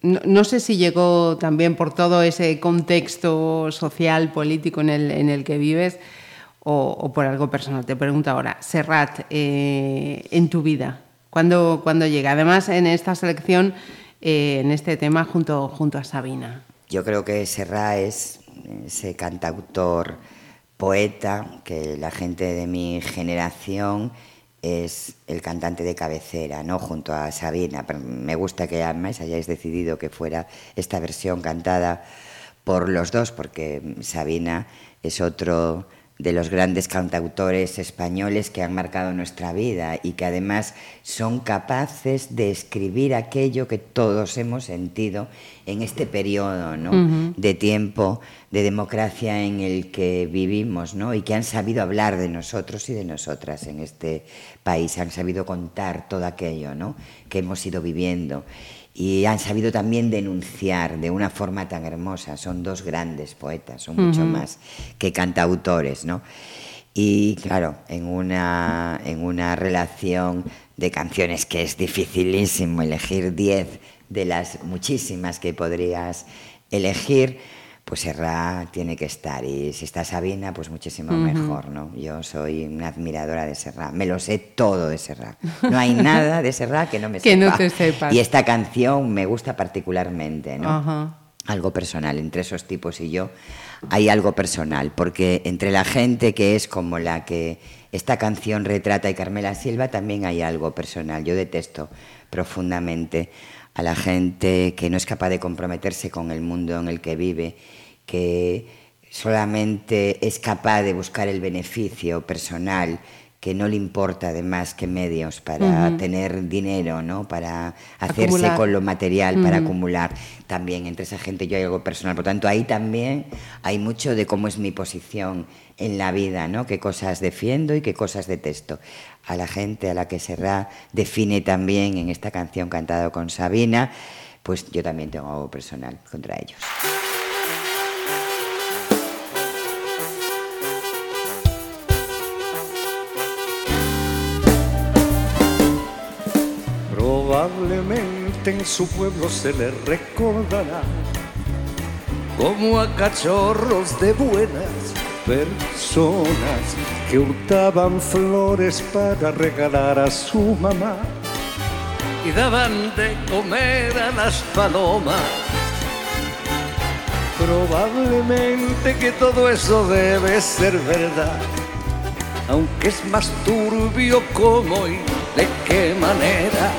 No, sé si llegó también por todo ese contexto social, político en el, en el que vives o, por algo personal. Te pregunto ahora, Serrat, eh, en tu vida, ¿cuándo, cuándo llega? Además, en esta selección, eh, en este tema, junto, junto a Sabina. Yo creo que Serra es ese cantautor, poeta, que la gente de mi generación es el cantante de cabecera, ¿no? Junto a Sabina. Pero me gusta que además hayáis decidido que fuera esta versión cantada por los dos, porque Sabina es otro de los grandes cantautores españoles que han marcado nuestra vida y que además son capaces de escribir aquello que todos hemos sentido en este periodo ¿no? de tiempo de democracia en el que vivimos ¿no? y que han sabido hablar de nosotros y de nosotras en este país, han sabido contar todo aquello ¿no? que hemos ido viviendo y han sabido también denunciar de una forma tan hermosa. Son dos grandes poetas, son mucho más que cantautores, ¿no? Y claro, en una, en una relación de canciones que es dificilísimo elegir 10 de las muchísimas que podrías elegir, pues Serra tiene que estar. Y si está Sabina, pues muchísimo mejor, ¿no? Yo soy una admiradora de Serra. Me lo sé todo de Serra. No hay nada de Serra que no me Que sepa. no te sepas. Y esta canción me gusta particularmente, ¿no? Ajá. Algo personal. Entre esos tipos y yo hay algo personal. Porque entre la gente que es como la que esta canción retrata y Carmela Silva también hay algo personal. Yo detesto profundamente a la gente que no es capaz de comprometerse con el mundo en el que vive, que solamente es capaz de buscar el beneficio personal, que no le importa además que medios para tener dinero, ¿no? Para hacerse Acumular. con lo material, para acumular. También entre esa gente yo hay algo personal. Por tanto, ahí también hay mucho de cómo es mi posición en la vida, ¿no? Qué cosas defiendo y qué cosas detesto. A la gente a la que Serra define también en esta canción cantada con Sabina, pues yo también tengo algo personal contra ellos. Probablemente en su pueblo se le recordará como a cachorros de buenas personas que hurtaban flores para regalar a su mamá. Y daban de comer a las palomas. Probablemente que todo eso debe ser verdad, aunque es más turbio cómo y de qué manera.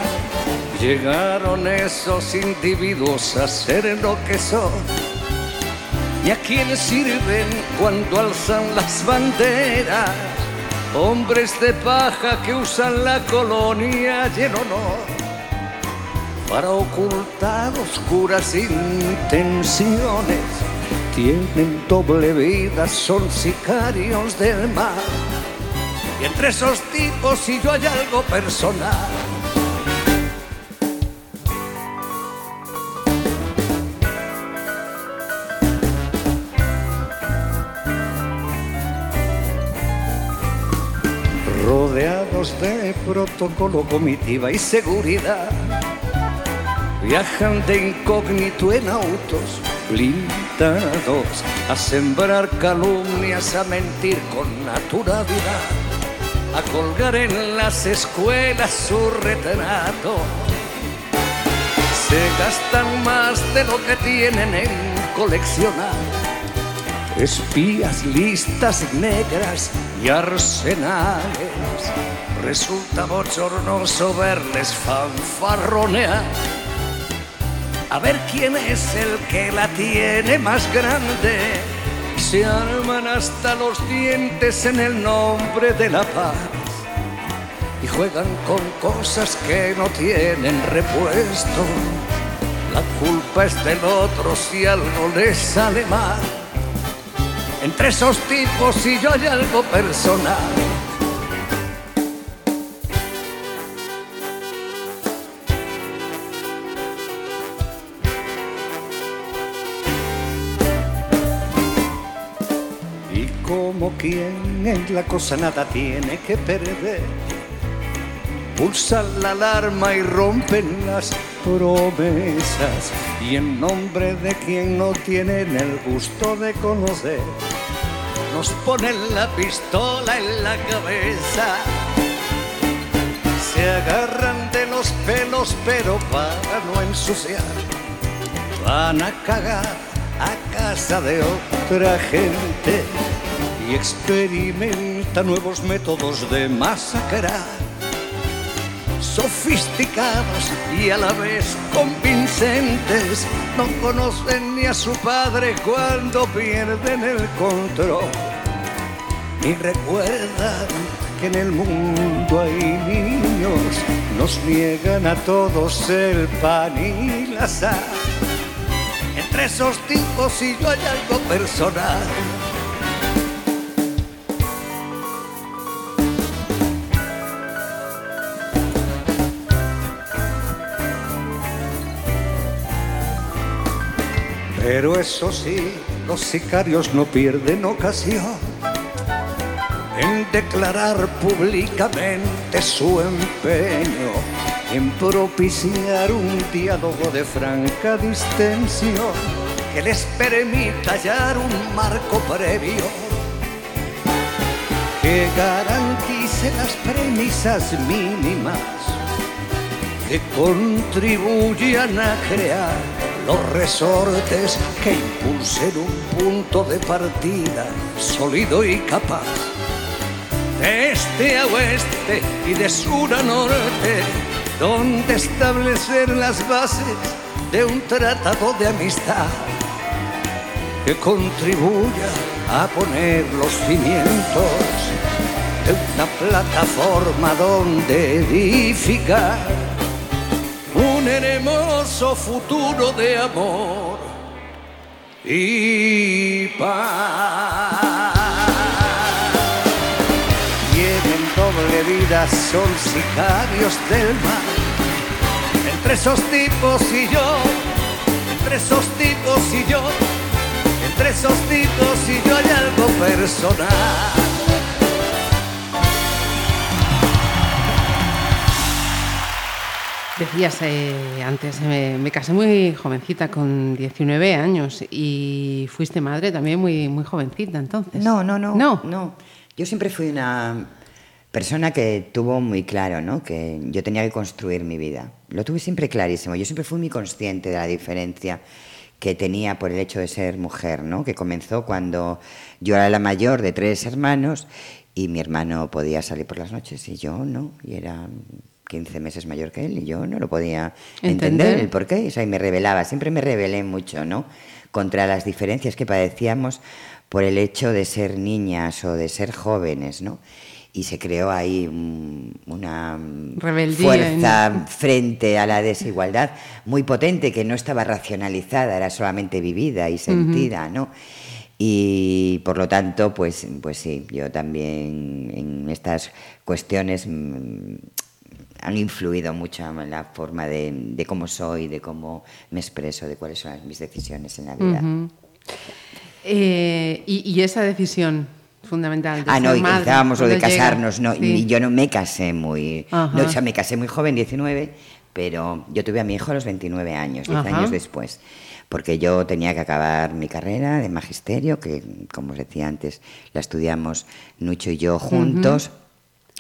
Llegaron esos individuos a ser lo que son y a quienes sirven cuando alzan las banderas. Hombres de paja que usan la colonia y en honor para ocultar oscuras intenciones. Tienen doble vida, son sicarios del mar. Y entre esos tipos si yo hay algo personal. De protocolo, comitiva y seguridad, viajan de incógnito en autos blindados a sembrar calumnias, a mentir con naturalidad, a colgar en las escuelas su retrato. Se gastan más de lo que tienen en coleccionar. Espías, listas negras y arsenales, resulta bochornoso verles fanfarronear. A ver quién es el que la tiene más grande. Se arman hasta los dientes en el nombre de la paz y juegan con cosas que no tienen repuesto. La culpa es del otro si algo les sale mal. Entre esos tipos y yo hay algo personal. en la cosa nada tiene que perder. Pulsan la alarma y rompen las promesas y en nombre de quien no tienen el gusto de conocer, nos ponen la pistola en la cabeza. Se agarran de los pelos pero para no ensuciar, van a cagar a casa de otra gente y experimenta nuevos métodos de masacrar sofisticados y a la vez convincentes. No conocen ni a su padre cuando pierden el control. Y recuerdan que en el mundo hay niños, nos niegan a todos el pan y la sal. Entre esos tipos y yo hay algo personal. Pero eso sí, los sicarios no pierden ocasión en declarar públicamente su empeño en propiciar un diálogo de franca distensión que les permita hallar un marco previo que garantice las premisas mínimas que contribuyan a crear los resortes que impulsen un punto de partida sólido y capaz. De este a oeste y de sur a norte, donde establecer las bases de un tratado de amistad que contribuya a poner los cimientos de una plataforma donde edificar un hermoso futuro de amor y paz. Tienen doble vida, son sicarios del mar. Entre esos tipos y yo, entre esos tipos y yo, entre esos tipos y yo hay algo personal. Decías eh, antes, me, me casé muy jovencita, con 19 años, y fuiste madre también muy, muy jovencita entonces. No, no, no. No. No. Yo siempre fui una persona que tuvo muy claro, ¿no? Que yo tenía que construir mi vida. Lo tuve siempre clarísimo. Yo siempre fui muy consciente de la diferencia que tenía por el hecho de ser mujer, ¿no? Que comenzó cuando yo era la mayor de tres hermanos y mi hermano podía salir por las noches y yo no, y era 15 meses mayor que él y yo no lo podía entender, Entender. el por qué, o sea, y me rebelaba, siempre me rebelé mucho, ¿no? Contra las diferencias que padecíamos por el hecho de ser niñas o de ser jóvenes, ¿no? Y se creó ahí un- una Rebeldía fuerza en- frente a la desigualdad muy potente que no estaba racionalizada, era solamente vivida y sentida, ¿no? Y por lo tanto, pues, pues sí, yo también en estas cuestiones mm, han influido mucho en la forma de, de cómo soy, de cómo me expreso, de cuáles son mis decisiones en la vida. Eh, y, y esa decisión fundamental de Ah, no, estábamos lo de casarnos, no, Sí. y yo no me casé muy, Ajá. no, o sea, me casé muy joven, 19, pero yo tuve a mi hijo a los 29 años, 10 Ajá. años después, porque yo tenía que acabar mi carrera de magisterio, que como os decía antes, la estudiamos Nucho y yo juntos,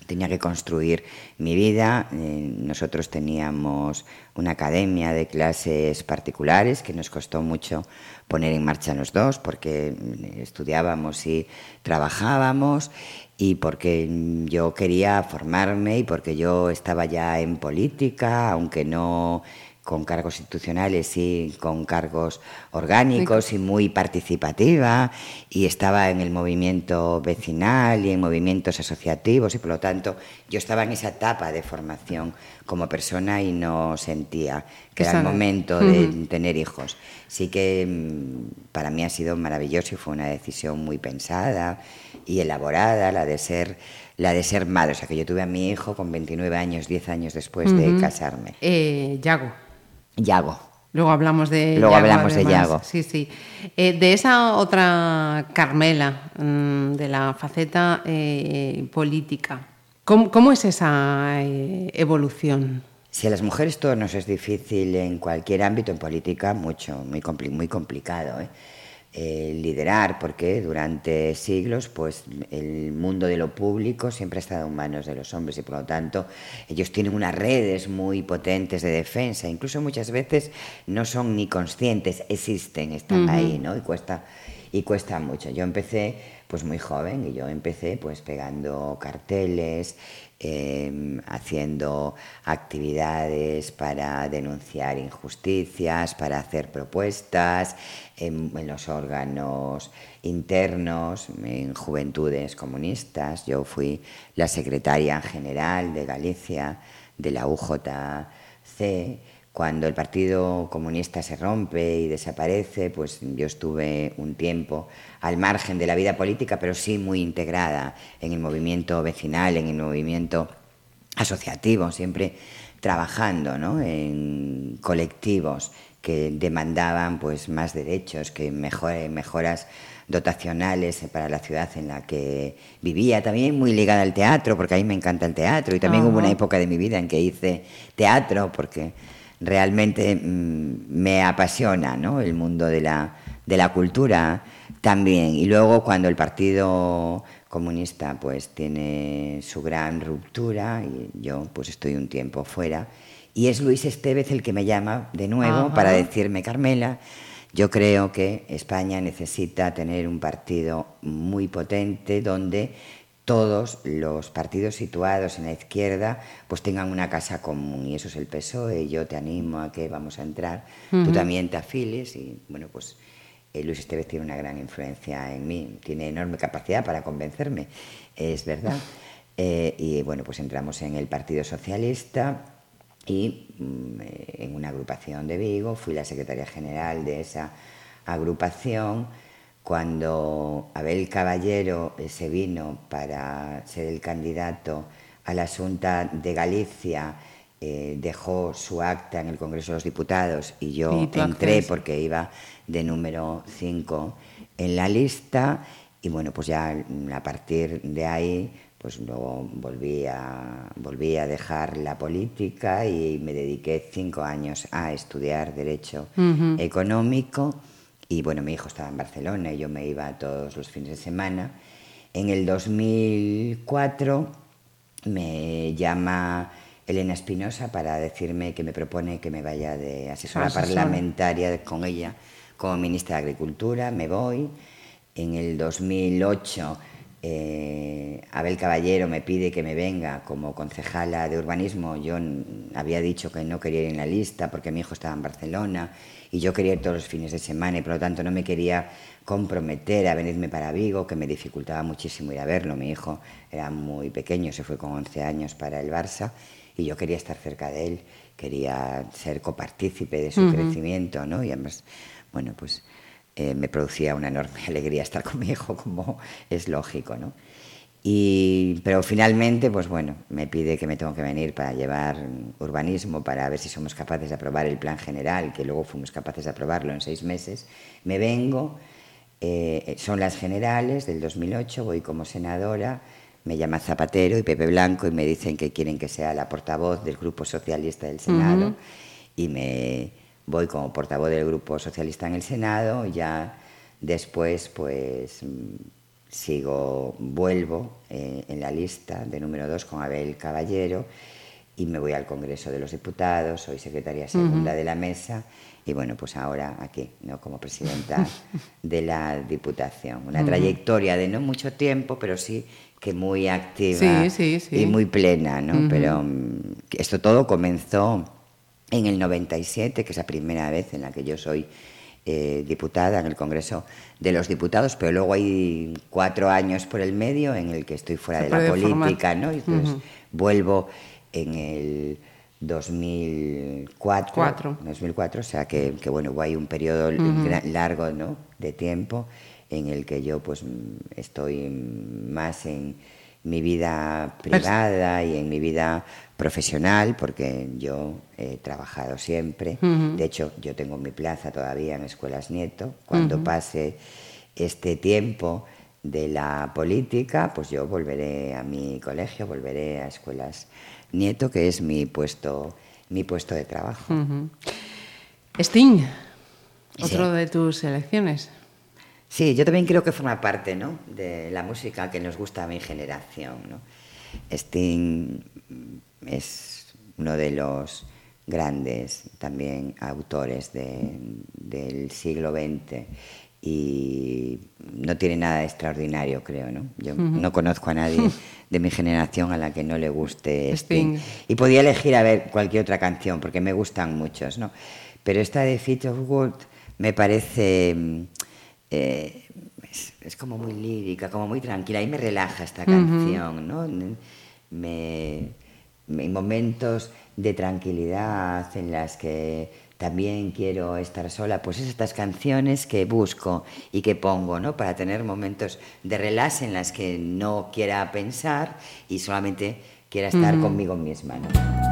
tenía que construir mi vida. Eh, nosotros teníamos una academia de clases particulares que nos costó mucho poner en marcha los dos porque mm, estudiábamos y trabajábamos y porque yo quería formarme y porque yo estaba ya en política, aunque no con cargos institucionales y con cargos orgánicos y muy participativa y estaba en el movimiento vecinal y en movimientos asociativos y por lo tanto yo estaba en esa etapa de formación como persona y no sentía que era el momento de tener hijos. Sí que mm, para mí ha sido maravilloso y fue una decisión muy pensada y elaborada la de ser la de ser madre, o sea que yo tuve a mi hijo con 29 años, 10 años después de casarme. Eh, Yago. Yago. Luego hablamos de Luego Yago, hablamos de. Yago. Sí, sí. Eh, de esa otra Carmela, mm, de la faceta eh, política, ¿cómo, cómo es esa eh, evolución? Si a las mujeres todo nos es difícil en cualquier ámbito, en política mucho, muy, compli- muy complicado. ¿eh? Eh, liderar, porque durante siglos pues, el mundo de lo público siempre ha estado en manos de los hombres y por lo tanto ellos tienen unas redes muy potentes de defensa, incluso muchas veces no son ni conscientes, existen, están ahí, ¿no? Y cuesta, y cuesta mucho. Yo empecé pues muy joven y yo empecé pues pegando carteles, eh, haciendo actividades para denunciar injusticias, para hacer propuestas en, en los órganos internos, en juventudes comunistas. Yo fui la secretaria general de Galicia de la UJC. Cuando el Partido Comunista se rompe y desaparece, pues yo estuve un tiempo al margen de la vida política, pero sí muy integrada en el movimiento vecinal, en el movimiento asociativo, siempre trabajando ¿no? en colectivos que demandaban pues, más derechos, que mejor- mejoras dotacionales para la ciudad en la que vivía, también muy ligada al teatro, porque a mí me encanta el teatro, y también hubo una época de mi vida en que hice teatro, porque realmente mm, me apasiona ¿no? el mundo de la, de la cultura también. Y luego cuando el Partido Comunista pues tiene su gran ruptura, y yo pues estoy un tiempo fuera, y es Luis Estevez el que me llama de nuevo Ajá. para decirme, Carmela, yo creo que España necesita tener un partido muy potente donde todos los partidos situados en la izquierda pues tengan una casa común y eso es el PSOE yo te animo a que vamos a entrar tú también te afiles y bueno pues eh, Luis Estevez tiene una gran influencia en mí tiene enorme capacidad para convencerme es verdad. Eh, y bueno pues entramos en el Partido Socialista y mm, eh, en una agrupación de Vigo fui la secretaria general de esa agrupación. Cuando Abel Caballero se vino para ser el candidato a la Junta de Galicia eh, dejó su acta en el Congreso de los Diputados y yo entré porque iba de número 5 en la lista y bueno, pues ya a partir de ahí pues luego volví a, volví a dejar la política y me dediqué cinco años a estudiar Derecho Económico y bueno, mi hijo estaba en Barcelona y yo me iba todos los fines de semana. En el 2004 me llama Elena Espinosa para decirme que me propone que me vaya de asesora Asesora. parlamentaria con ella como ministra de Agricultura. Me voy. En el 2008 eh, Abel Caballero me pide que me venga como concejala de urbanismo. Yo había dicho que no quería ir en la lista porque mi hijo estaba en Barcelona y yo quería ir todos los fines de semana y por lo tanto no me quería comprometer a venirme para Vigo, que me dificultaba muchísimo ir a verlo. Mi hijo era muy pequeño, se fue con 11 años para el Barça y yo quería estar cerca de él, quería ser copartícipe de su crecimiento, ¿no? Y además, bueno, pues eh, me producía una enorme alegría estar con mi hijo, como es lógico, ¿no? Y, pero finalmente, pues bueno, me pide que me tengo que venir para llevar urbanismo, para ver si somos capaces de aprobar el plan general, que luego fuimos capaces de aprobarlo en seis meses. Me vengo, eh, son las generales del 2008, voy como senadora, me llama Zapatero y Pepe Blanco y me dicen que quieren que sea la portavoz del Grupo Socialista del Senado y me voy como portavoz del Grupo Socialista en el Senado, ya después pues sigo, vuelvo eh, en la lista de número dos con Abel Caballero y me voy al Congreso de los Diputados, soy secretaria segunda de la mesa y bueno, pues ahora aquí, ¿no? como presidenta de la Diputación. Una trayectoria de no mucho tiempo, pero sí que muy activa Sí, sí, sí. y muy plena, ¿no? Pero mm, esto todo comenzó en el 97, que es la primera vez en la que yo soy eh, diputada en el Congreso de los Diputados, pero luego hay cuatro años por el medio en el que estoy fuera Se de la formar. política, ¿no? Y entonces vuelvo en el 2004, Cuatro. 2004, o sea que, que, bueno, ahí un periodo largo, ¿no? De tiempo en el que yo pues estoy más en mi vida privada y en mi vida profesional, porque yo he trabajado siempre. De hecho, yo tengo mi plaza todavía en Escuelas Nieto. Cuando pase este tiempo de la política, pues yo volveré a mi colegio, volveré a Escuelas Nieto, que es mi puesto, mi puesto de trabajo. Sting, Sí. otro de tus elecciones. Sí, yo también creo que forma parte ¿no? de la música que nos gusta a mi generación. ¿no? Sting es uno de los grandes también autores de- del siglo XX y no tiene nada de extraordinario, creo. ¿no? Yo no conozco a nadie de mi generación a la que no le guste Sting. Sting. Y podía elegir a ver cualquier otra canción, porque me gustan muchos, ¿no? Pero esta de Feet of Gold me parece... eh, es, es como muy lírica, como muy tranquila, y me relaja esta canción, ¿no? Me, me- en momentos de tranquilidad en las que también quiero estar sola, pues es estas canciones que busco y que pongo, ¿no? Para tener momentos de relax en las que no quiera pensar y solamente quiera estar conmigo misma, ¿no?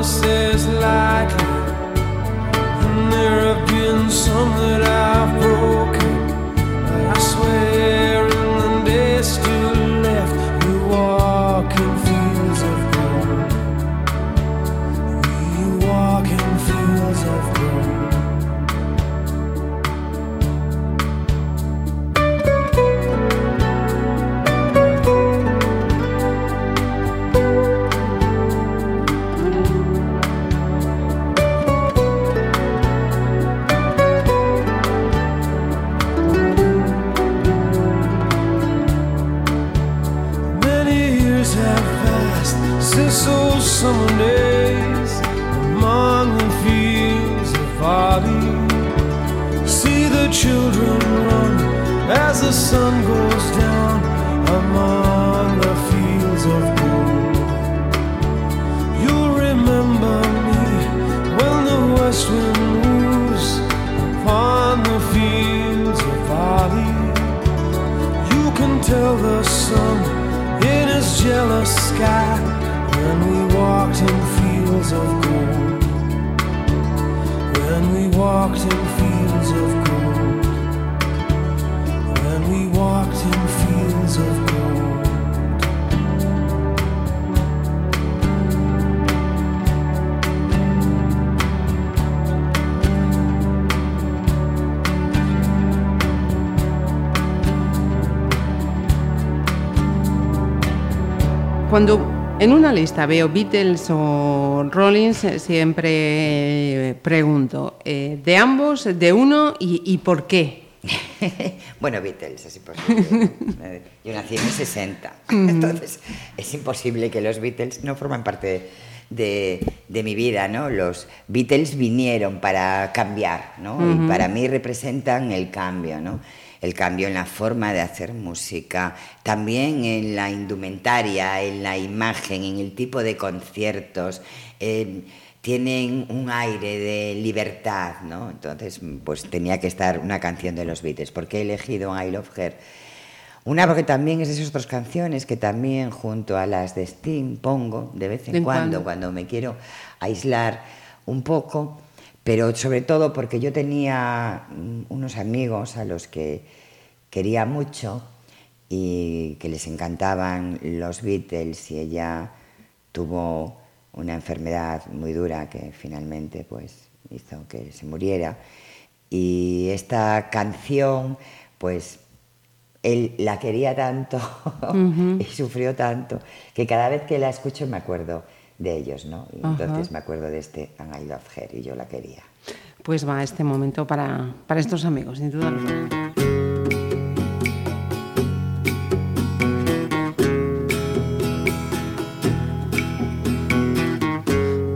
Promises lightly, and there have been some that I've Cuando en una lista veo Beatles o Rollins, eh, siempre pregunto, eh, ¿de ambos, de uno y, y por qué? bueno, Beatles, es imposible. Yo nací en el 60, entonces es imposible que los Beatles no forman parte de, de mi vida, ¿no? Los Beatles vinieron para cambiar, ¿no? Y para mí representan el cambio, ¿no? El cambio en la forma de hacer música, también en la indumentaria, en la imagen, en el tipo de conciertos. eh, tienen un aire de libertad, ¿no? Entonces, pues tenía que estar una canción de los Beatles. ¿Por qué he elegido I Love Her? Una porque también es de esas otras canciones que también junto a las de Sting pongo de vez en, De en cuando, cuando. cuando me quiero aislar un poco, pero sobre todo porque yo tenía mm, unos amigos a los que quería mucho y que les encantaban los Beatles y ella tuvo una enfermedad muy dura que finalmente pues hizo que se muriera. Y esta canción pues él la quería tanto y sufrió tanto que cada vez que la escucho me acuerdo de ellos, ¿no? Y entonces me acuerdo de este And I Love Her y yo la quería. Pues va este momento para, para estos amigos, sin duda alguna.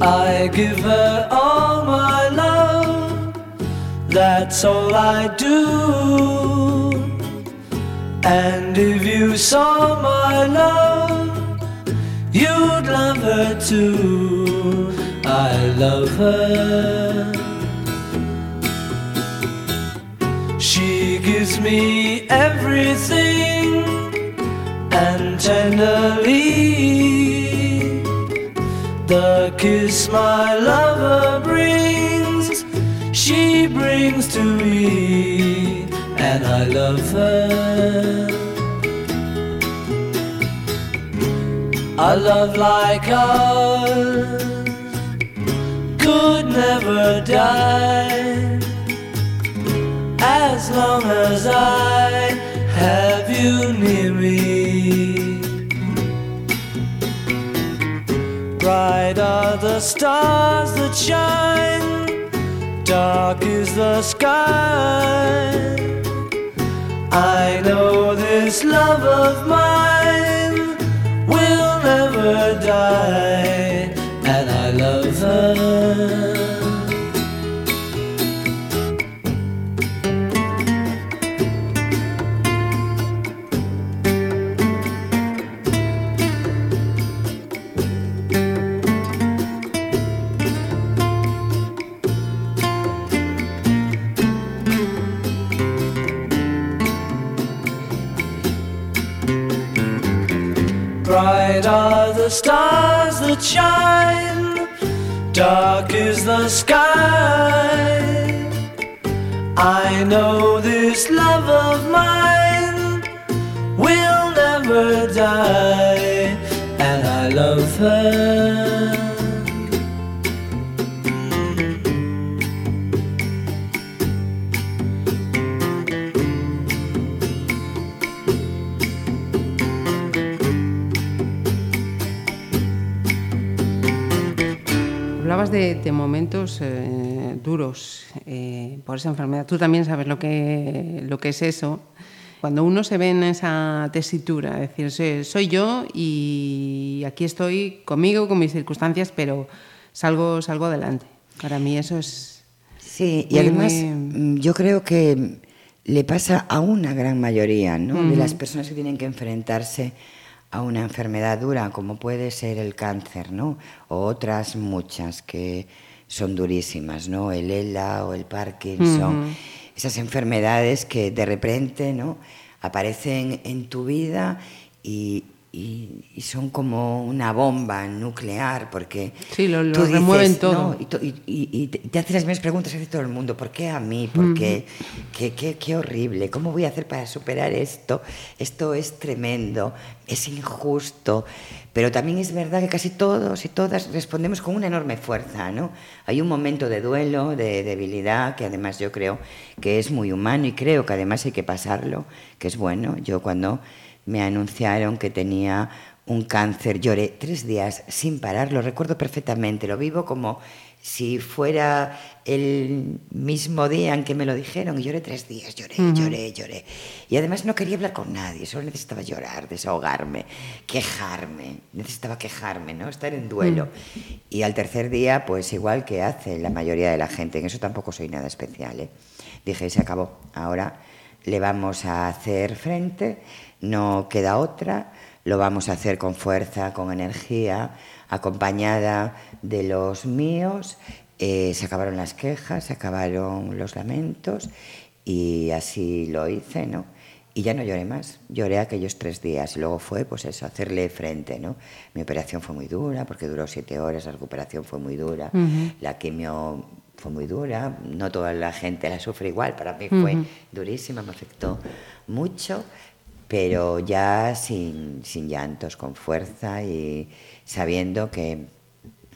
I give her all my love, that's all I do. And if you saw my love, you'd love her too. I love her. She gives me everything and tenderly the kiss my lover brings, she brings to me, and I love her. A love like ours could never die as long as I have you near me. Bright are the stars that shine, dark is the sky. I know this love of mine die, and I love her. The stars that shine, dark is the sky. I know this love of mine will never die, and I love her. Momentos eh, duros eh, por esa enfermedad. Tú también sabes lo que, lo que es eso. Cuando uno se ve en esa tesitura, es decir, soy, soy yo y aquí estoy conmigo, con mis circunstancias, pero salgo, salgo adelante. Para mí eso es... Sí, y además muy- mm, yo creo que le pasa a una gran mayoría ¿no? de las personas que tienen que enfrentarse a una enfermedad dura, como puede ser el cáncer, ¿no? O otras muchas que son durísimas, ¿no? El ELA o el Parkinson. Esas enfermedades que de repente, ¿no? Aparecen en tu vida y, y- y son como una bomba nuclear porque Sí, lo- lo tú dices, remueven todo. "No", y, y- y- te haces las mismas preguntas hace todo el mundo. ¿Por qué a mí? ¿Por qué? ¿Qué, qué, qué horrible? ¿Cómo voy a hacer para superar esto? Esto es tremendo, es injusto. Pero también es verdad que casi todos y todas respondemos con una enorme fuerza, ¿no? Hay un momento de duelo, de debilidad, que además yo creo que es muy humano y creo que además hay que pasarlo, que es bueno. Yo cuando me anunciaron que tenía un cáncer, lloré tres días sin parar, lo recuerdo perfectamente, lo vivo como si fuera el mismo día en que me lo dijeron y lloré tres días, lloré, lloré, lloré. Y además no quería hablar con nadie, solo necesitaba llorar, desahogarme, quejarme, necesitaba quejarme, ¿no? Estar en duelo. Y al tercer día, pues igual que hace la mayoría de la gente, en eso tampoco soy nada especial, ¿eh? Dije, se acabó, ahora le vamos a hacer frente, no queda otra, lo vamos a hacer con fuerza, con energía, acompañada de los míos. Eh, se acabaron las quejas, se acabaron los lamentos y así lo hice, ¿no? Y ya no lloré más, lloré aquellos tres días y luego fue, pues eso, hacerle frente, ¿no? Mi operación fue muy dura porque duró siete horas, la recuperación fue muy dura, la quimio fue muy dura, no toda la gente la sufre igual, para mí fue durísima, me afectó mucho, pero ya sin, sin llantos, con fuerza y sabiendo que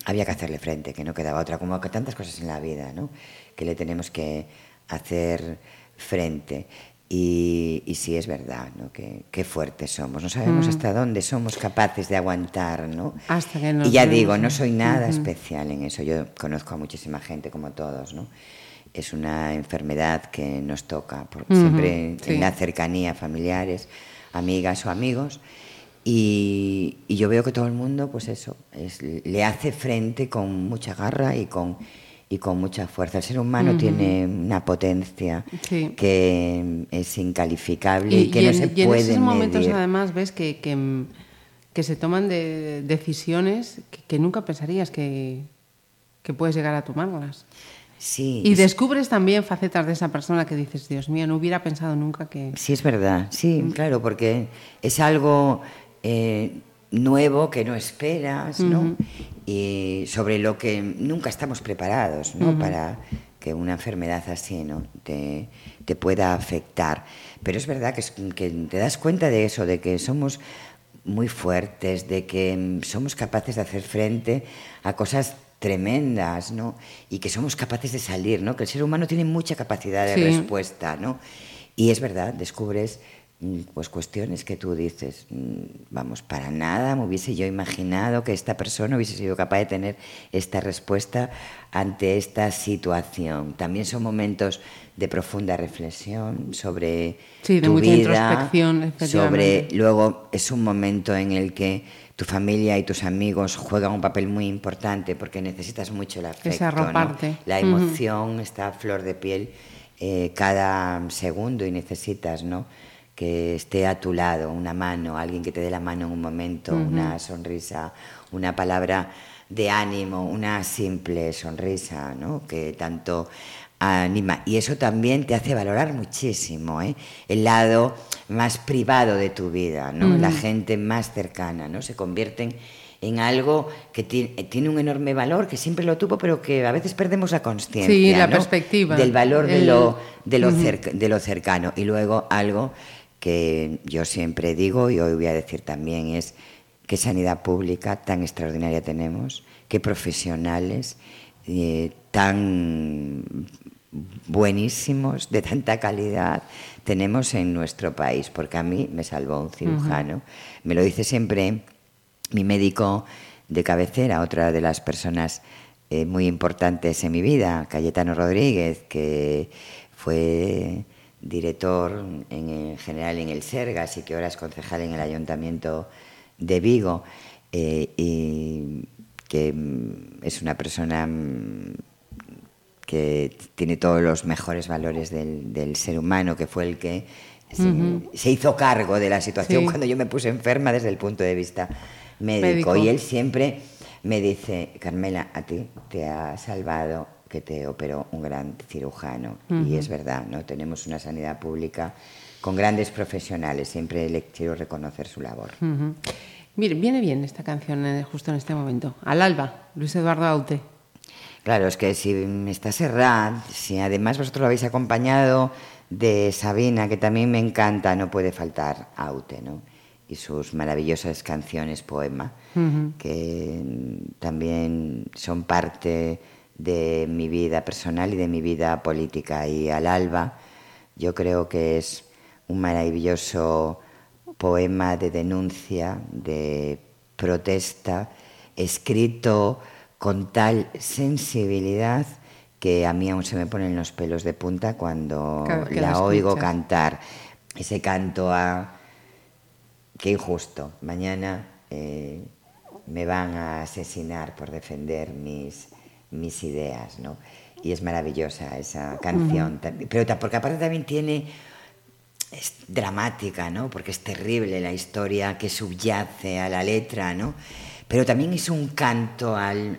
había que hacerle frente, que no quedaba otra, como que tantas cosas en la vida, ¿no? Que le tenemos que hacer frente. Y, y sí es verdad, ¿no? Que, qué fuertes somos. No sabemos hasta dónde somos capaces de aguantar, ¿no? Hasta que nos y ya vemos, digo, ¿no? no soy nada especial en eso. Yo conozco a muchísima gente como todos, ¿no? Es una enfermedad que nos toca por- siempre sí. en la cercanía, familiares, amigas o amigos. Y, y yo veo que todo el mundo, pues eso, es- le hace frente con mucha garra y con, y con mucha fuerza. El ser humano tiene una potencia Sí. que es incalificable y, Y, que no en, se y en puede esos momentos medir. además ves que, que, que se toman de decisiones que, que nunca pensarías que, que puedes llegar a tomarlas. Sí, Y es- descubres también facetas de esa persona que dices, Dios mío, no hubiera pensado nunca que... Sí, es verdad, sí, claro, porque es algo eh, nuevo que no esperas, ¿no? Y sobre lo que nunca estamos preparados, ¿no? Para que una enfermedad así, ¿no? Te, te pueda afectar. Pero es verdad que, es- que te das cuenta de eso, de que somos muy fuertes, de que mm, somos capaces de hacer frente a cosas tremendas, ¿no? Y que somos capaces de salir, ¿no? Que el ser humano tiene mucha capacidad de Sí. respuesta, ¿no? Y es verdad, descubres mm, pues cuestiones que tú dices, mm, vamos, para nada me hubiese yo imaginado que esta persona hubiese sido capaz de tener esta respuesta ante esta situación. También son momentos de profunda reflexión sobre Sí, de tu mucha vida, sobre luego es un momento en el que tu familia y tus amigos juegan un papel muy importante porque necesitas mucho el afecto, ¿no? la emoción está a flor de piel eh, cada segundo y necesitas, ¿no? Que esté a tu lado, una mano, alguien que te dé la mano en un momento, una sonrisa, una palabra de ánimo, una simple sonrisa, ¿no? Que tanto anima. Y eso también te hace valorar muchísimo, ¿eh? El lado más privado de tu vida, ¿no? La gente más cercana, ¿no? Se convierten en algo que ti- tiene un enorme valor, que siempre lo tuvo, pero que a veces perdemos la conciencia. Sí, la ¿no? perspectiva. Del valor de El- lo, de, lo cerca- de lo cercano. Y luego algo que yo siempre digo y hoy voy a decir también es qué sanidad pública tan extraordinaria tenemos, qué profesionales eh, tan buenísimos, de tanta calidad tenemos en nuestro país, porque a mí me salvó un cirujano. Me lo dice siempre mi médico de cabecera, otra de las personas eh, muy importantes en mi vida, Cayetano Rodríguez, que fue director en, en general en el Sergas y que ahora es concejal en el Ayuntamiento de Vigo, eh, y que es una persona que tiene todos los mejores valores del, del ser humano, que fue el que se, se hizo cargo de la situación Sí. cuando yo me puse enferma desde el punto de vista médico. Médico. Y él siempre me dice, Carmela, a ti te ha salvado que te operó un gran cirujano. Y es verdad, ¿no? Tenemos una sanidad pública con grandes profesionales. Siempre le quiero reconocer su labor. Ujú. Mire, viene bien esta canción eh, justo en este momento. Al alba, Luis Eduardo Aute. Claro, es que si está Serrat, si además vosotros lo habéis acompañado de Sabina, que también me encanta, no puede faltar Aute, ¿no? Y sus maravillosas canciones poema, que también son parte de mi vida personal y de mi vida política. Y al alba, yo creo que es un maravilloso poema de denuncia, de protesta, escrito con tal sensibilidad que a mí aún se me ponen los pelos de punta cuando la oigo escuchas. cantar. Ese canto a... Qué injusto. Mañana eh, me van a asesinar por defender mis, mis ideas, ¿no? Y es maravillosa esa canción. Pero porque aparte también tiene es dramática, ¿no? Porque es terrible la historia que subyace a la letra, ¿no? Pero también es un canto al,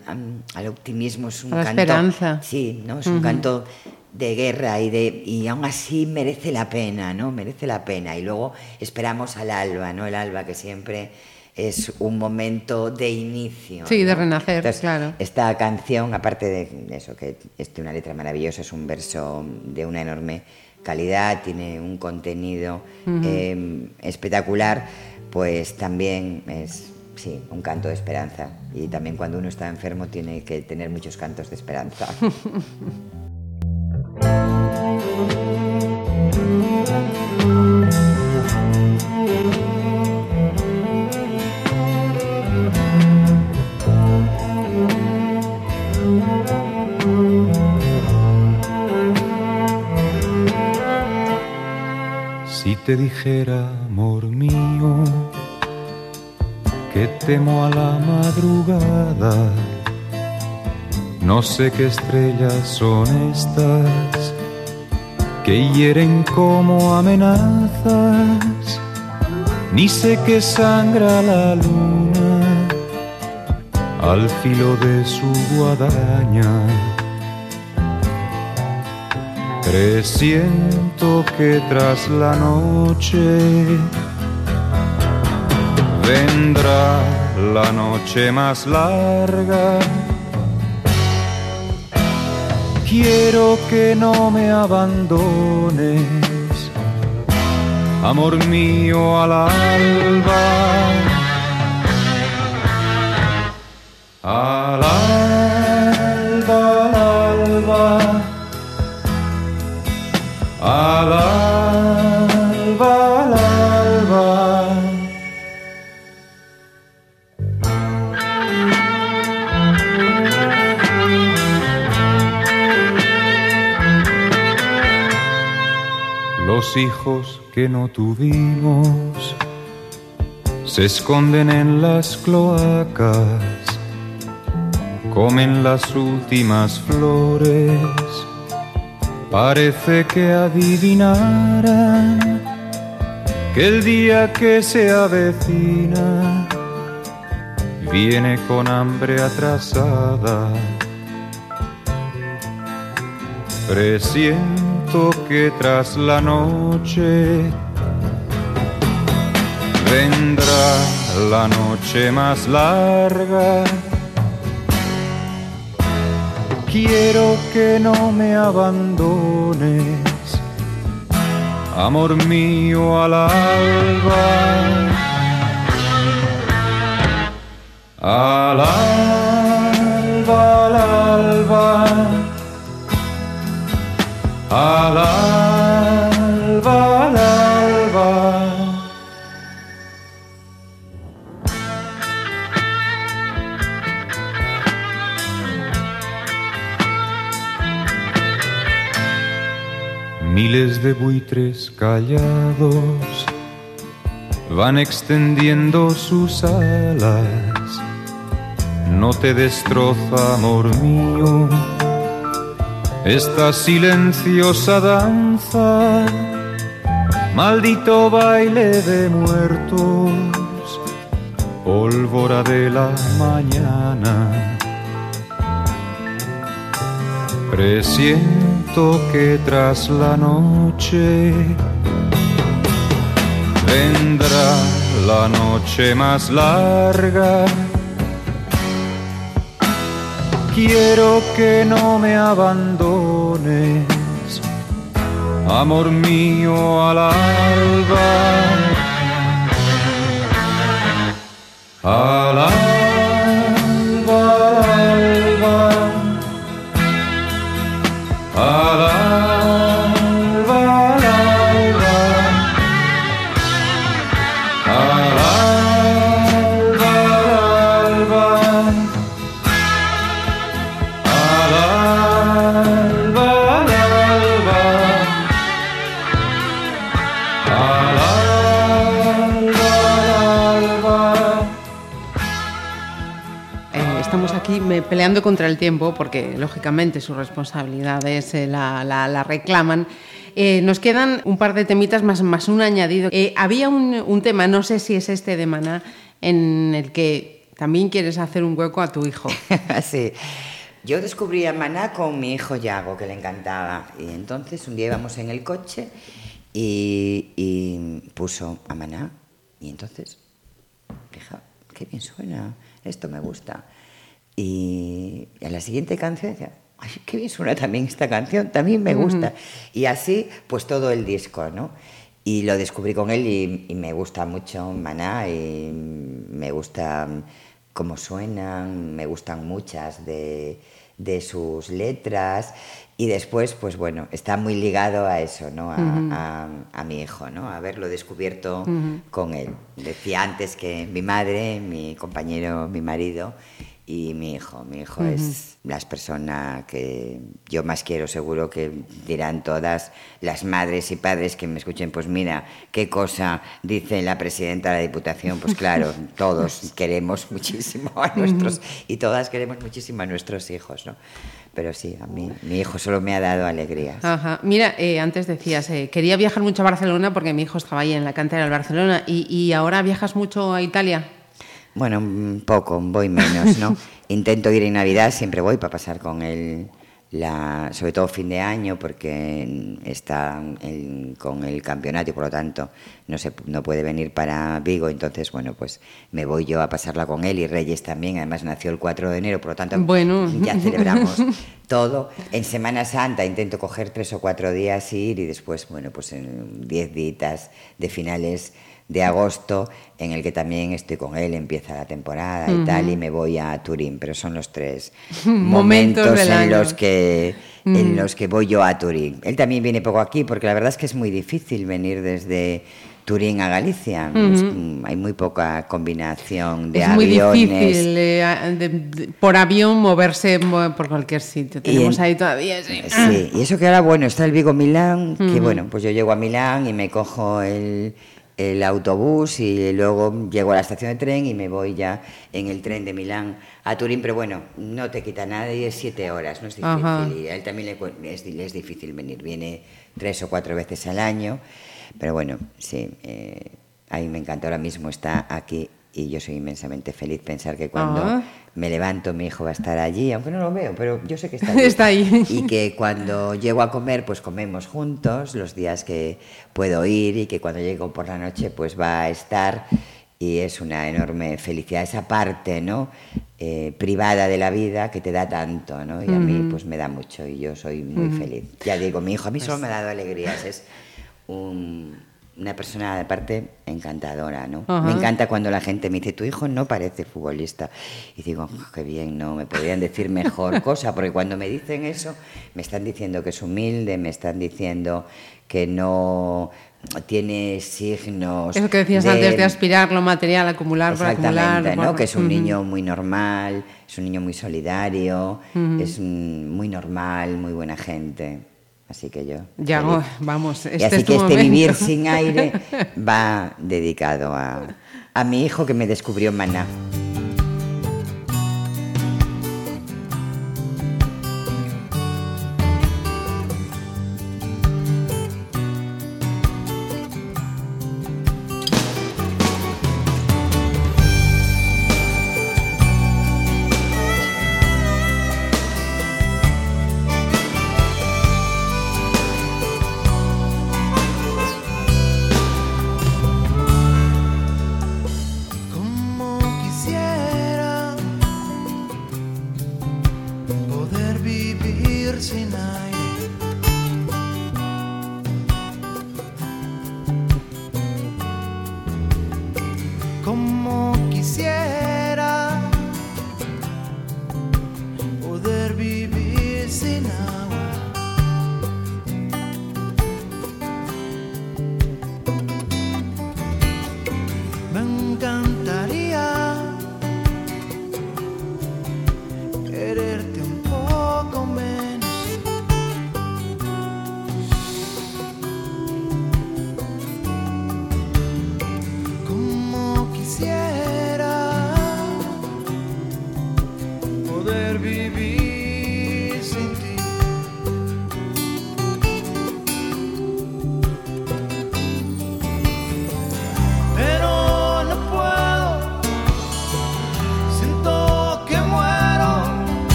al optimismo, es un A la canto... esperanza. Sí, ¿no? Es un canto de guerra y, de, y aún así merece la pena, ¿no? Merece la pena. Y luego esperamos al alba, ¿no? El alba que siempre es un momento de inicio. Sí, de renacer, claro. Esta canción, aparte de eso, que es de una letra maravillosa, es un verso de una enorme calidad, tiene un contenido eh, espectacular, pues también es, sí, un canto de esperanza. Y también cuando uno está enfermo tiene que tener muchos cantos de esperanza. Si te dijera, amor mío, temo a la madrugada, no sé qué estrellas son estas que hieren como amenazas, ni sé que sangra la luna al filo de su guadaña. Presiento que tras la noche vendrá la noche más larga. Quiero que no me abandones, amor mío al alba. Al alba, Hijos que no tuvimos se esconden en las cloacas, comen las últimas flores Parece que adivinaran que el día que se avecina viene con hambre atrasada. Que tras la noche vendrá la noche más larga. Quiero que no me abandones, amor mío al alba. Al alba, al alba. Al alba, al alba. Miles de buitres callados van extendiendo sus alas. No te destroza, amor mío, esta silenciosa danza, maldito baile de muertos, pólvora de la mañana. Presiento que tras la noche vendrá la noche más larga. Quiero que no me abandones, amor mío al alba. Al alba, peleando contra el tiempo porque, lógicamente, sus responsabilidades eh, la, la- la reclaman. Eh, nos quedan un par de temitas más, más un añadido. Eh, había un, tema, no sé si es este de Maná, en el que también quieres hacer un hueco a tu hijo. sí. Yo descubrí a Maná con mi hijo Yago, que le encantaba. Y entonces un día íbamos en el coche y, y puso a Maná. Y entonces, fija, qué bien suena, esto me gusta. Y a la siguiente canción decía, ay, qué bien suena también esta canción, también me gusta. Y así, pues todo el disco, ¿no? Y lo descubrí con él y, y me gusta mucho Maná y me gusta cómo suenan, me gustan muchas de, de sus letras y después, pues bueno, está muy ligado a eso, ¿no? A, a- a mi hijo, ¿no? A haberlo descubierto con él. Decía antes que mi madre, mi compañero, mi marido y mi hijo. Mi hijo es las personas que yo más quiero, seguro que dirán todas las madres y padres que me escuchen, pues mira, qué cosa dice la presidenta de la Diputación. Pues claro, todos queremos muchísimo a nuestros, y todas queremos muchísimo a nuestros hijos, ¿no? Pero sí, a mí, mi hijo solo me ha dado alegrías. Ajá. Mira, eh, antes decías, eh, quería viajar mucho a Barcelona porque mi hijo estaba ahí en la cantera del Barcelona y, y ahora viajas mucho a Italia. Bueno, un poco, voy menos, ¿no? Intento ir en Navidad, siempre voy para pasar con él, la, sobre todo fin de año, porque está en- con el campeonato y por lo tanto no, se, no puede venir para Vigo, entonces, bueno, pues me voy yo a pasarla con él y Reyes también, además nació el 4 de enero, por lo tanto Bueno. ya celebramos todo. En Semana Santa intento coger tres o cuatro días y ir y después, bueno, pues en diez días de finales de agosto, en el que también estoy con él, empieza la temporada y tal, y me voy a Turín, pero son los tres Momentos en año. los que en los que voy yo a Turín. Él también viene poco aquí, porque la verdad es que es muy difícil venir desde Turín a Galicia. Es- hay muy poca combinación de es muy aviones. difícil eh, a- de- de- por avión moverse mo- por cualquier sitio. Tenemos en- ahí todavía. Sí. Sí, y eso que ahora, bueno, está el Vigo Milán, que bueno, pues yo llego a Milán y me cojo el, el autobús y luego llego a la estación de tren y me voy ya en el tren de Milán a Turín, pero bueno, no te quita nada y es siete horas, no es difícil. Ajá. Y a él también es, le es difícil venir, viene tres o cuatro veces al año, pero bueno, sí, eh, a mí me encanta, ahora mismo está aquí y yo soy inmensamente feliz pensar que cuando Ah. me levanto mi hijo va a estar allí, aunque no lo veo, pero yo sé que está allí. Está ahí. Y que cuando llego a comer, pues comemos juntos los días que puedo ir y que cuando llego por la noche, pues va a estar. Y es una enorme felicidad, esa parte, ¿no? Eh, privada de la vida que te da tanto, ¿no? Y a mí, pues me da mucho y yo soy muy feliz. Ya digo, mi hijo a mí solo me ha dado alegrías, es un- una persona, aparte, encantadora, ¿no? Ajá. Me encanta cuando la gente me dice, tu hijo no parece futbolista. Y digo, "Oh, qué bien, no, me podrían decir mejor cosa, porque cuando me dicen eso, me están diciendo que es humilde, me están diciendo que no tiene signos. Eso que decías antes de aspirar lo material, acumular por acumular. Exactamente, ¿no? por- Que es un niño muy normal, es un niño muy solidario, es un- muy normal, muy buena gente. Así que yo. Ya, feliz. oh, vamos, Y este así es tu que este momento. vivir sin aire va dedicado a, a mi hijo que me descubrió en Maná.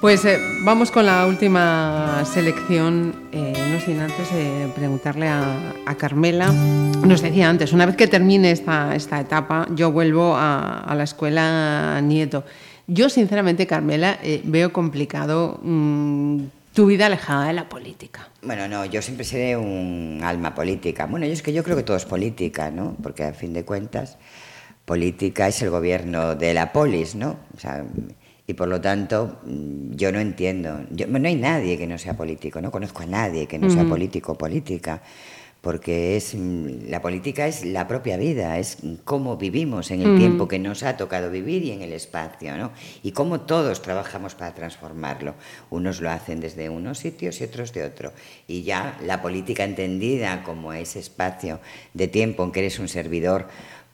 Pues eh, vamos con la última selección, eh, no sin antes eh, preguntarle a, Carmela. Nos decía antes, una vez que termine esta, esta etapa, yo vuelvo a, a la escuela Nieto. Yo, sinceramente, Carmela, eh, veo complicado mm, tu vida alejada de la política. Bueno, no, yo siempre seré un alma política. Bueno, yo es que yo creo que todo es política, ¿no? Porque a fin de cuentas, política es el gobierno de la polis, ¿no? O sea, y por lo tanto, mm, yo no entiendo. Yo, no hay nadie que no sea político, no conozco a nadie que no sea político o política. Porque es, mm, la política es la propia vida, es cómo vivimos en el tiempo que nos ha tocado vivir y en el espacio, ¿no? Y cómo todos trabajamos para transformarlo. Unos lo hacen desde unos sitios y otros de otro. Y ya la política entendida como ese espacio de tiempo en que eres un servidor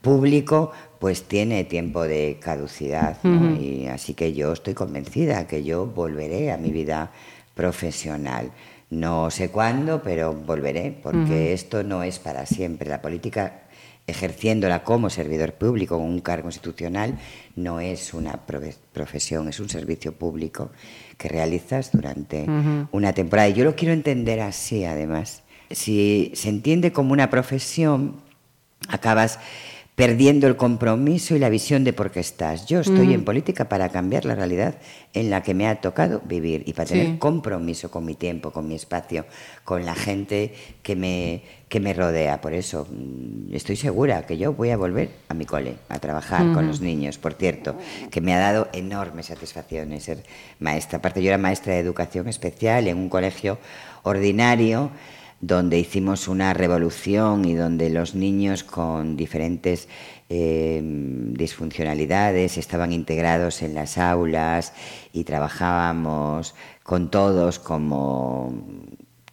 público, pues tiene tiempo de caducidad. ¿no? Y así que yo estoy convencida que yo volveré a mi vida profesional. No sé cuándo, pero volveré, porque esto no es para siempre. La política, ejerciéndola como servidor público, un cargo institucional, no es una profesión, es un servicio público que realizas durante una temporada. Y yo lo quiero entender así, además. Si se entiende como una profesión, acabas perdiendo el compromiso y la visión de por qué estás. Yo estoy en política para cambiar la realidad en la que me ha tocado vivir y para Sí. tener compromiso con mi tiempo, con mi espacio, con la gente que me, que me rodea. Por eso mm, estoy segura que yo voy a volver a mi cole, a trabajar con los niños. Por cierto, que me ha dado enormes satisfacciones ser maestra. Aparte, yo era maestra de educación especial en un colegio ordinario donde hicimos una revolución y donde los niños con diferentes eh, disfuncionalidades estaban integrados en las aulas y trabajábamos con todos como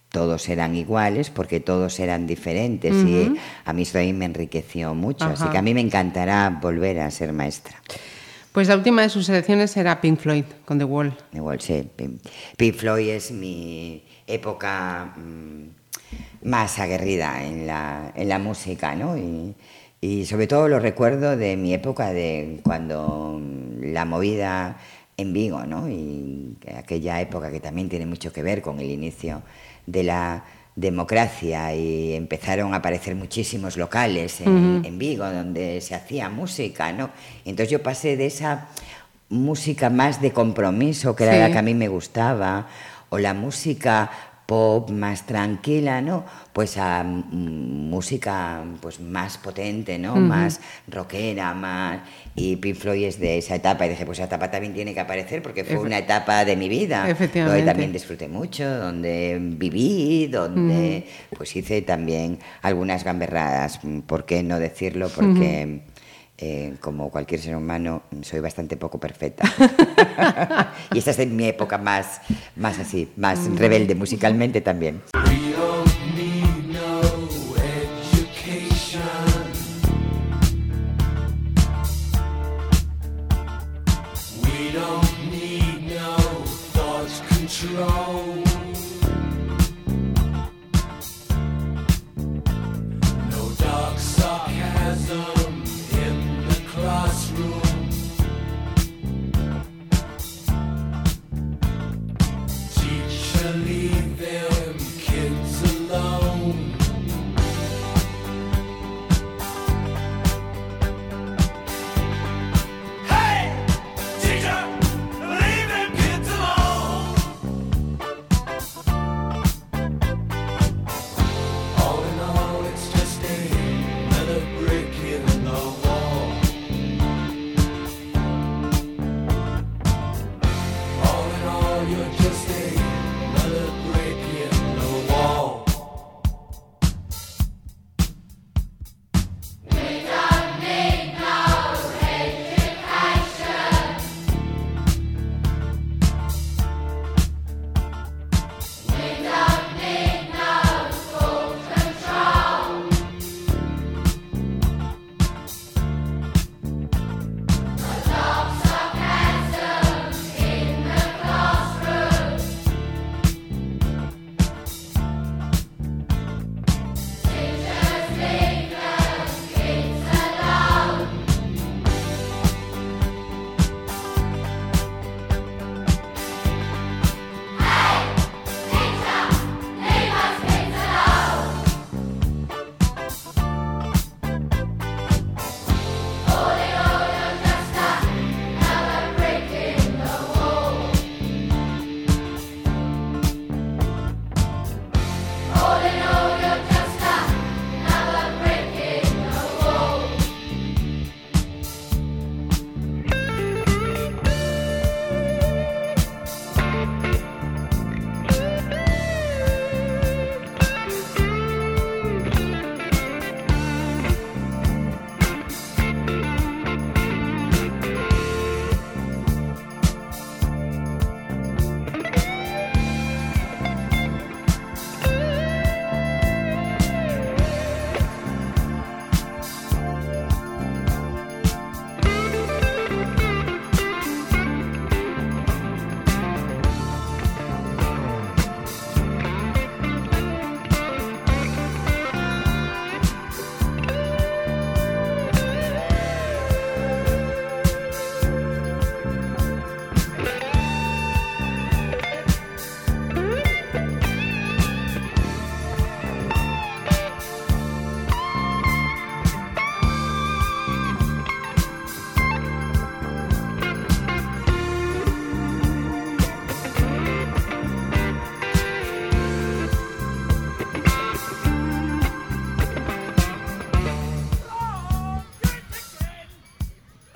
todos eran iguales porque todos eran diferentes y a mí eso ahí me enriqueció mucho. Así que a mí me encantará volver a ser maestra. Pues la última de sus selecciones era Pink Floyd, con The Wall. Igual sí. Pink, Pink Floyd es mi época mm, más aguerrida en la, en la música, ¿no? Y, y sobre todo lo recuerdo de mi época de cuando mm, la movida en Vigo, ¿no? Y aquella época que también tiene mucho que ver con el inicio de la democracia y empezaron a aparecer muchísimos locales en, Vigo donde se hacía música, ¿no? Entonces yo pasé de esa música más de compromiso, que era Sí. la que a mí me gustaba, o la música pop más tranquila, ¿no? Pues a mm, música pues más potente, ¿no? Más rockera, más... Y Pink Floyd es de esa etapa y dije, pues esa etapa también tiene que aparecer porque fue Efe- una etapa de mi vida. Efectivamente. Donde también disfruté mucho, donde viví, donde pues hice también algunas gamberradas, ¿por qué no decirlo? Porque... eh, como cualquier ser humano, soy bastante poco perfecta. y esta es mi época más, más así, más rebelde musicalmente también.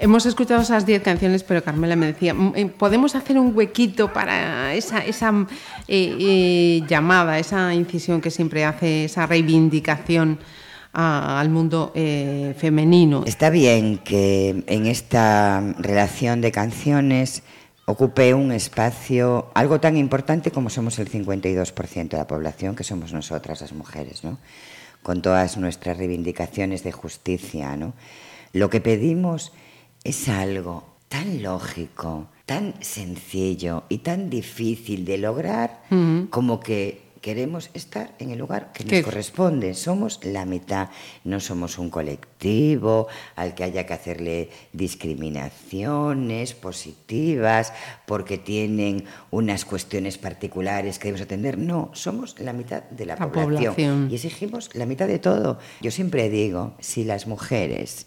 Hemos escuchado esas 10 canciones, pero Carmela me decía, "Mm, eh, ¿podemos hacer un huequito para esa, esa eh, eh, llamada, esa incisión que siempre hace, esa reivindicación al mundo femenino? Está bien que en esta relación de canciones ocupe un espacio, algo tan importante como somos el 52% de la población, que somos nosotras las mujeres, ¿no? Con todas nuestras reivindicaciones de justicia, ¿no? Lo que pedimos es algo tan lógico, tan sencillo y tan difícil de lograr como que queremos estar en el lugar que nos ¿Qué? corresponde. Somos la mitad, no somos un colectivo al que haya que hacerle discriminaciones positivas porque tienen unas cuestiones particulares que debemos atender. No, somos la mitad de la, La población, población. y exigimos la mitad de todo. Yo siempre digo, si las mujeres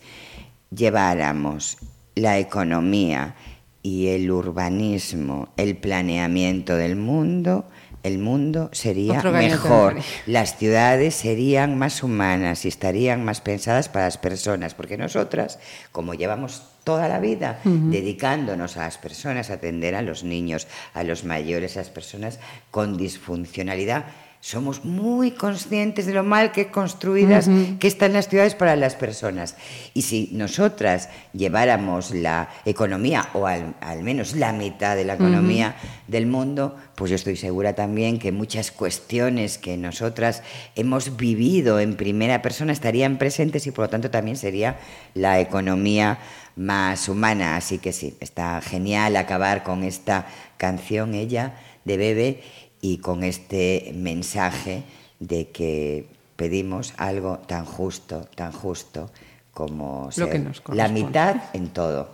lleváramos la economía y el urbanismo, el planeamiento del mundo, el mundo sería mejor, las ciudades serían más humanas y estarían más pensadas para las personas, porque nosotras, como llevamos toda la vida dedicándonos a las personas, a atender a los niños, a los mayores, a las personas con disfuncionalidad, somos muy conscientes de lo mal que construidas que están las ciudades para las personas. Y si nosotras lleváramos la economía, o al, al menos la mitad de la economía del mundo, pues yo estoy segura también que muchas cuestiones que nosotras hemos vivido en primera persona estarían presentes y por lo tanto también sería la economía más humana. Así que sí, está genial acabar con esta canción, ella, de Bebe, y con este mensaje de que pedimos algo tan justo, tan justo como Lo ser que nos la mitad en todo.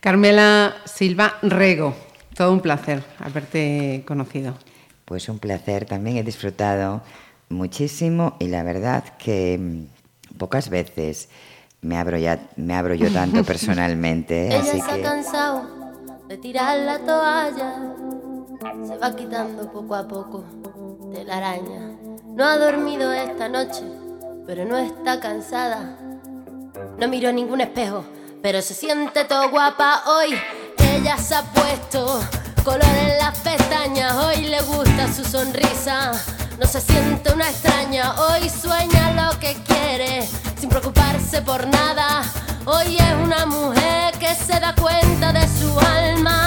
Carmela Silva Rego, todo un placer haberte conocido. Pues un placer, también he disfrutado muchísimo y la verdad que mm, pocas veces me abro, ya, me abro yo tanto personalmente, Ella así se ha cansado de tirar la toalla. Se va quitando poco a poco de la araña. No ha dormido esta noche, pero no está cansada. No miró ningún espejo, pero se siente todo guapa hoy. Ella se ha puesto color en las pestañas. Hoy le gusta su sonrisa. No se siente una extraña. Hoy sueña lo que quiere, sin preocuparse por nada. Hoy es una mujer que se da cuenta de su alma.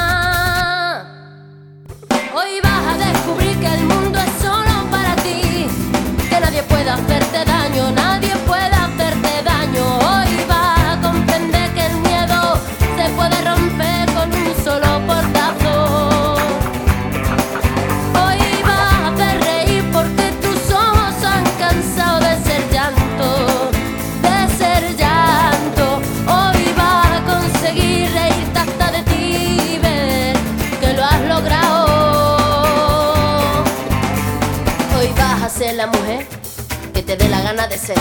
Nadie puede hacerte que te dé la gana de ser.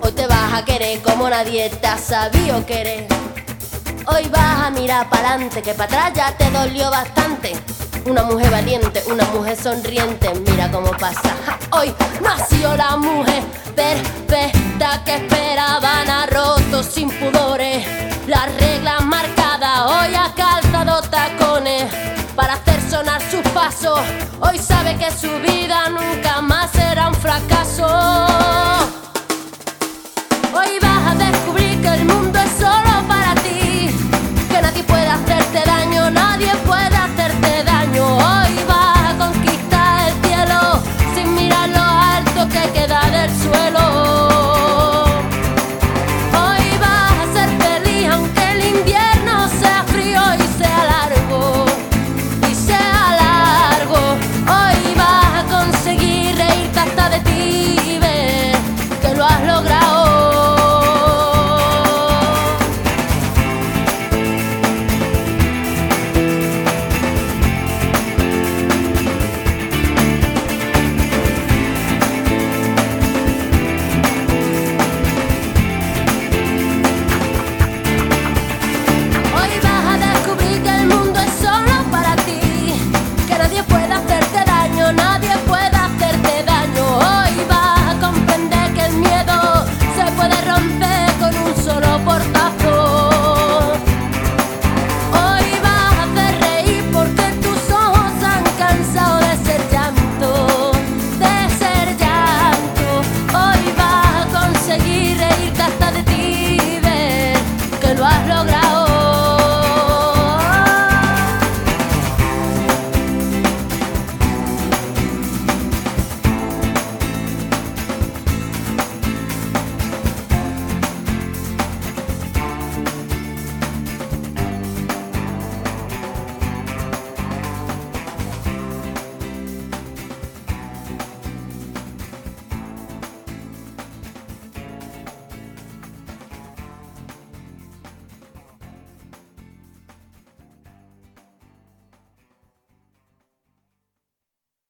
Hoy te vas a querer como nadie te ha sabido querer. Hoy vas a mirar para adelante, que para atrás ya te dolió bastante. Una mujer valiente, una mujer sonriente, mira cómo pasa. Hoy nació la mujer perfecta que esperaban, ha roto sin pudores las reglas marcadas. Hoy ha calzado tacones para hacer sonar sus pasos. Hoy sabe que su vida nunca más será un fracaso. Hoy vas a descubrir que el mundo es solo para ti, que nadie puede hacerte daño, nadie puede